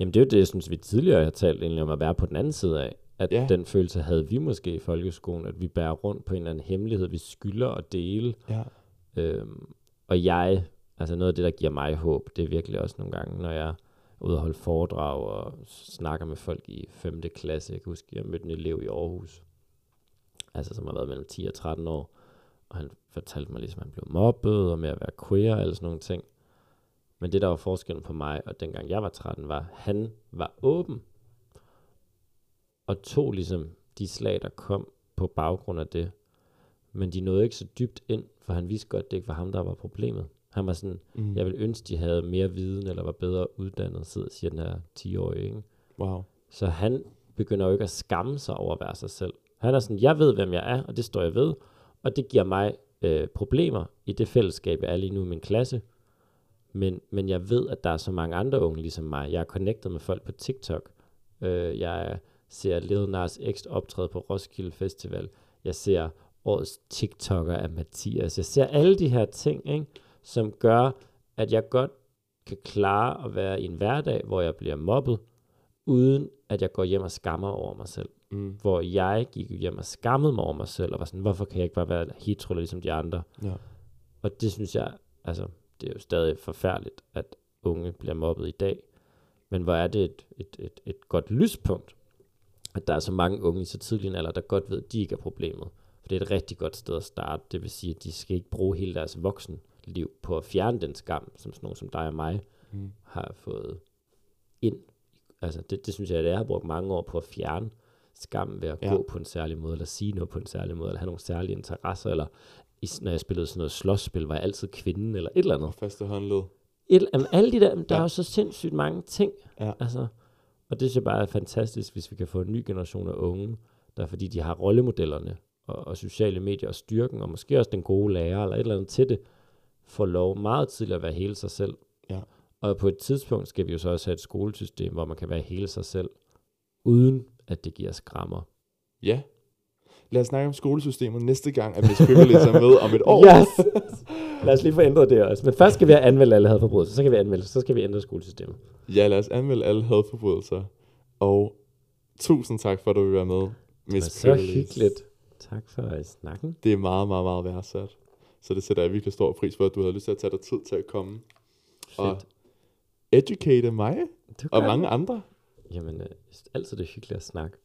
[SPEAKER 2] Jamen det er jo det, jeg synes, vi tidligere har talt egentlig om at være på den anden side af. At ja. den følelse havde vi måske i folkeskolen, at vi bærer rundt på en eller anden hemmelighed, vi skylder at dele.
[SPEAKER 1] Ja.
[SPEAKER 2] Øhm, og jeg, altså noget af det, der giver mig håb, det er virkelig også nogle gange, når jeg ude og holde foredrag og snakker med folk i 5. klasse. Jeg kan huske, jeg mødte en elev i Aarhus, altså som har været mellem 10 og 13 år, og han fortalte mig ligesom, at han blev mobbet, og med at være queer og alle sådan nogle ting. Men det, der var forskellen på mig, og dengang jeg var 13, var, at han var åben, og tog ligesom de slag, der kom på baggrund af det. Men de nåede ikke så dybt ind, for han vidste godt, at det ikke var ham, der var problemet. Han var sådan, mm. jeg vil ønske, de havde mere viden, eller var bedre uddannet, sidder siger den her 10-årige, ikke?
[SPEAKER 1] Wow.
[SPEAKER 2] Så han begynder jo ikke at skamme sig over at være sig selv. Han er sådan, jeg ved, hvem jeg er, og det står jeg ved, og det giver mig øh, problemer i det fællesskab, jeg er lige nu i min klasse. Men, men jeg ved, at der er så mange andre unge ligesom mig. Jeg er connectet med folk på TikTok, Øh, jeg ser Lil Nas X optræde på Roskilde Festival. Jeg ser årets TikToker af Mathias. Jeg ser alle de her ting, ikke, som gør, at jeg godt kan klare at være i en hverdag, hvor jeg bliver mobbet, uden at jeg går hjem og skammer over mig selv.
[SPEAKER 1] Mm.
[SPEAKER 2] Hvor jeg gik hjem og skammede mig over mig selv, og var sådan, hvorfor kan jeg ikke bare være hetero ligesom de andre?
[SPEAKER 1] Ja.
[SPEAKER 2] Og det synes jeg, altså, det er jo stadig forfærdeligt, at unge bliver mobbet i dag. Men hvor er det et, et, et, et godt lyspunkt, at der er så mange unge i så tidlig en alder, der godt ved, at de ikke er problemet. For det er et rigtig godt sted at starte. Det vil sige, at de skal ikke bruge hele deres voksenliv på at fjerne den skam, som sådan nogen som dig og mig
[SPEAKER 1] Mm.
[SPEAKER 2] har fået ind. Altså det, det synes jeg, at jeg har brugt mange år på at fjerne skam ved at
[SPEAKER 1] Ja.
[SPEAKER 2] gå på en særlig måde, eller sige noget på en særlig måde, eller have nogle særlige interesser, eller i, når jeg spillede sådan noget slåsspil, var jeg altid kvinden, eller et eller andet.
[SPEAKER 1] Faste håndled.
[SPEAKER 2] Et, jamen, alle de der, der
[SPEAKER 1] Ja.
[SPEAKER 2] er jo så sindssygt mange ting.
[SPEAKER 1] Ja.
[SPEAKER 2] Altså, og det synes jeg bare er fantastisk, hvis vi kan få en ny generation af unge, der fordi de har rollemodellerne og, og sociale medier og styrken, og måske også den gode lærer eller et eller andet til det, får lov meget tidligere at være hele sig selv.
[SPEAKER 1] Ja.
[SPEAKER 2] Og på et tidspunkt skal vi jo så også have et skolesystem, hvor man kan være hele sig selv, uden at det giver skrammer.
[SPEAKER 1] Ja. Lad os snakke om skolesystemet næste gang, at Miss Privilege er med om et år. (laughs)
[SPEAKER 2] Yes! Lad os lige få ændret det også. Men først skal vi have anmeldt alle hadforbrydelser, så kan vi anmelde, så skal vi ændre skolesystemet.
[SPEAKER 1] Ja, lad os anmelde alle hadforbrydelser. Og tusind tak for, at du vil være med,
[SPEAKER 2] Det var
[SPEAKER 1] Miss
[SPEAKER 2] så hyggeligt. Tak for snakken.
[SPEAKER 1] Det er meget, meget, meget værdsat. Så det sætter jeg virkelig stor pris for, at du havde lyst til at tage dig tid til at komme og
[SPEAKER 2] Fedt.
[SPEAKER 1] educate mig og mange
[SPEAKER 2] det.
[SPEAKER 1] andre.
[SPEAKER 2] Jamen, øh, altid det hyggeligt at snakke.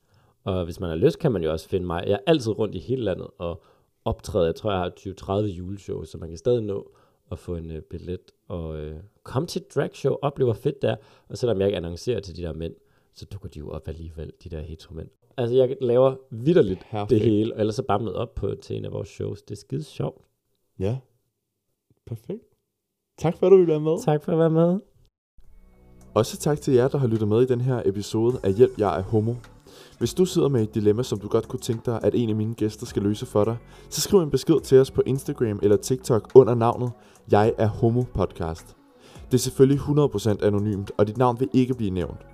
[SPEAKER 2] Og hvis man har lyst, kan man jo også finde mig. Jeg er altid rundt i hele landet og optræder. Jeg tror, jeg har 20-30 juleshows, så man kan stadig nå at få en øh, billet. Og øh, kom til et dragshow, opleve hvor fedt det er. Og selvom jeg ikke annoncerer til de der mænd, så dukker de jo op alligevel, de der heteromænd. Altså, jeg laver vidderligt
[SPEAKER 1] Perfekt.
[SPEAKER 2] det hele, og ellers så bare møde op på til en af vores shows. Det er skide sjovt.
[SPEAKER 1] Ja. Perfekt. Tak for, at du ville være med.
[SPEAKER 2] Tak for at være med.
[SPEAKER 1] Også tak til jer, der har lyttet med i den her episode af Hjælp, jeg er homo. Hvis du sidder med et dilemma, som du godt kunne tænke dig, at en af mine gæster skal løse for dig, så skriv en besked til os på Instagram eller TikTok under navnet Jeg er Homo Podcast. Det er selvfølgelig 100% anonymt, og dit navn vil ikke blive nævnt.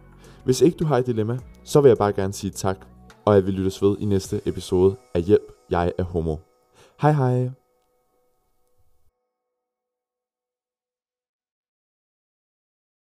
[SPEAKER 1] Hvis ikke du har et dilemma, så vil jeg bare gerne sige tak, og jeg vil lyttes ved i næste episode af Hjælp, jeg er homo. Hej hej!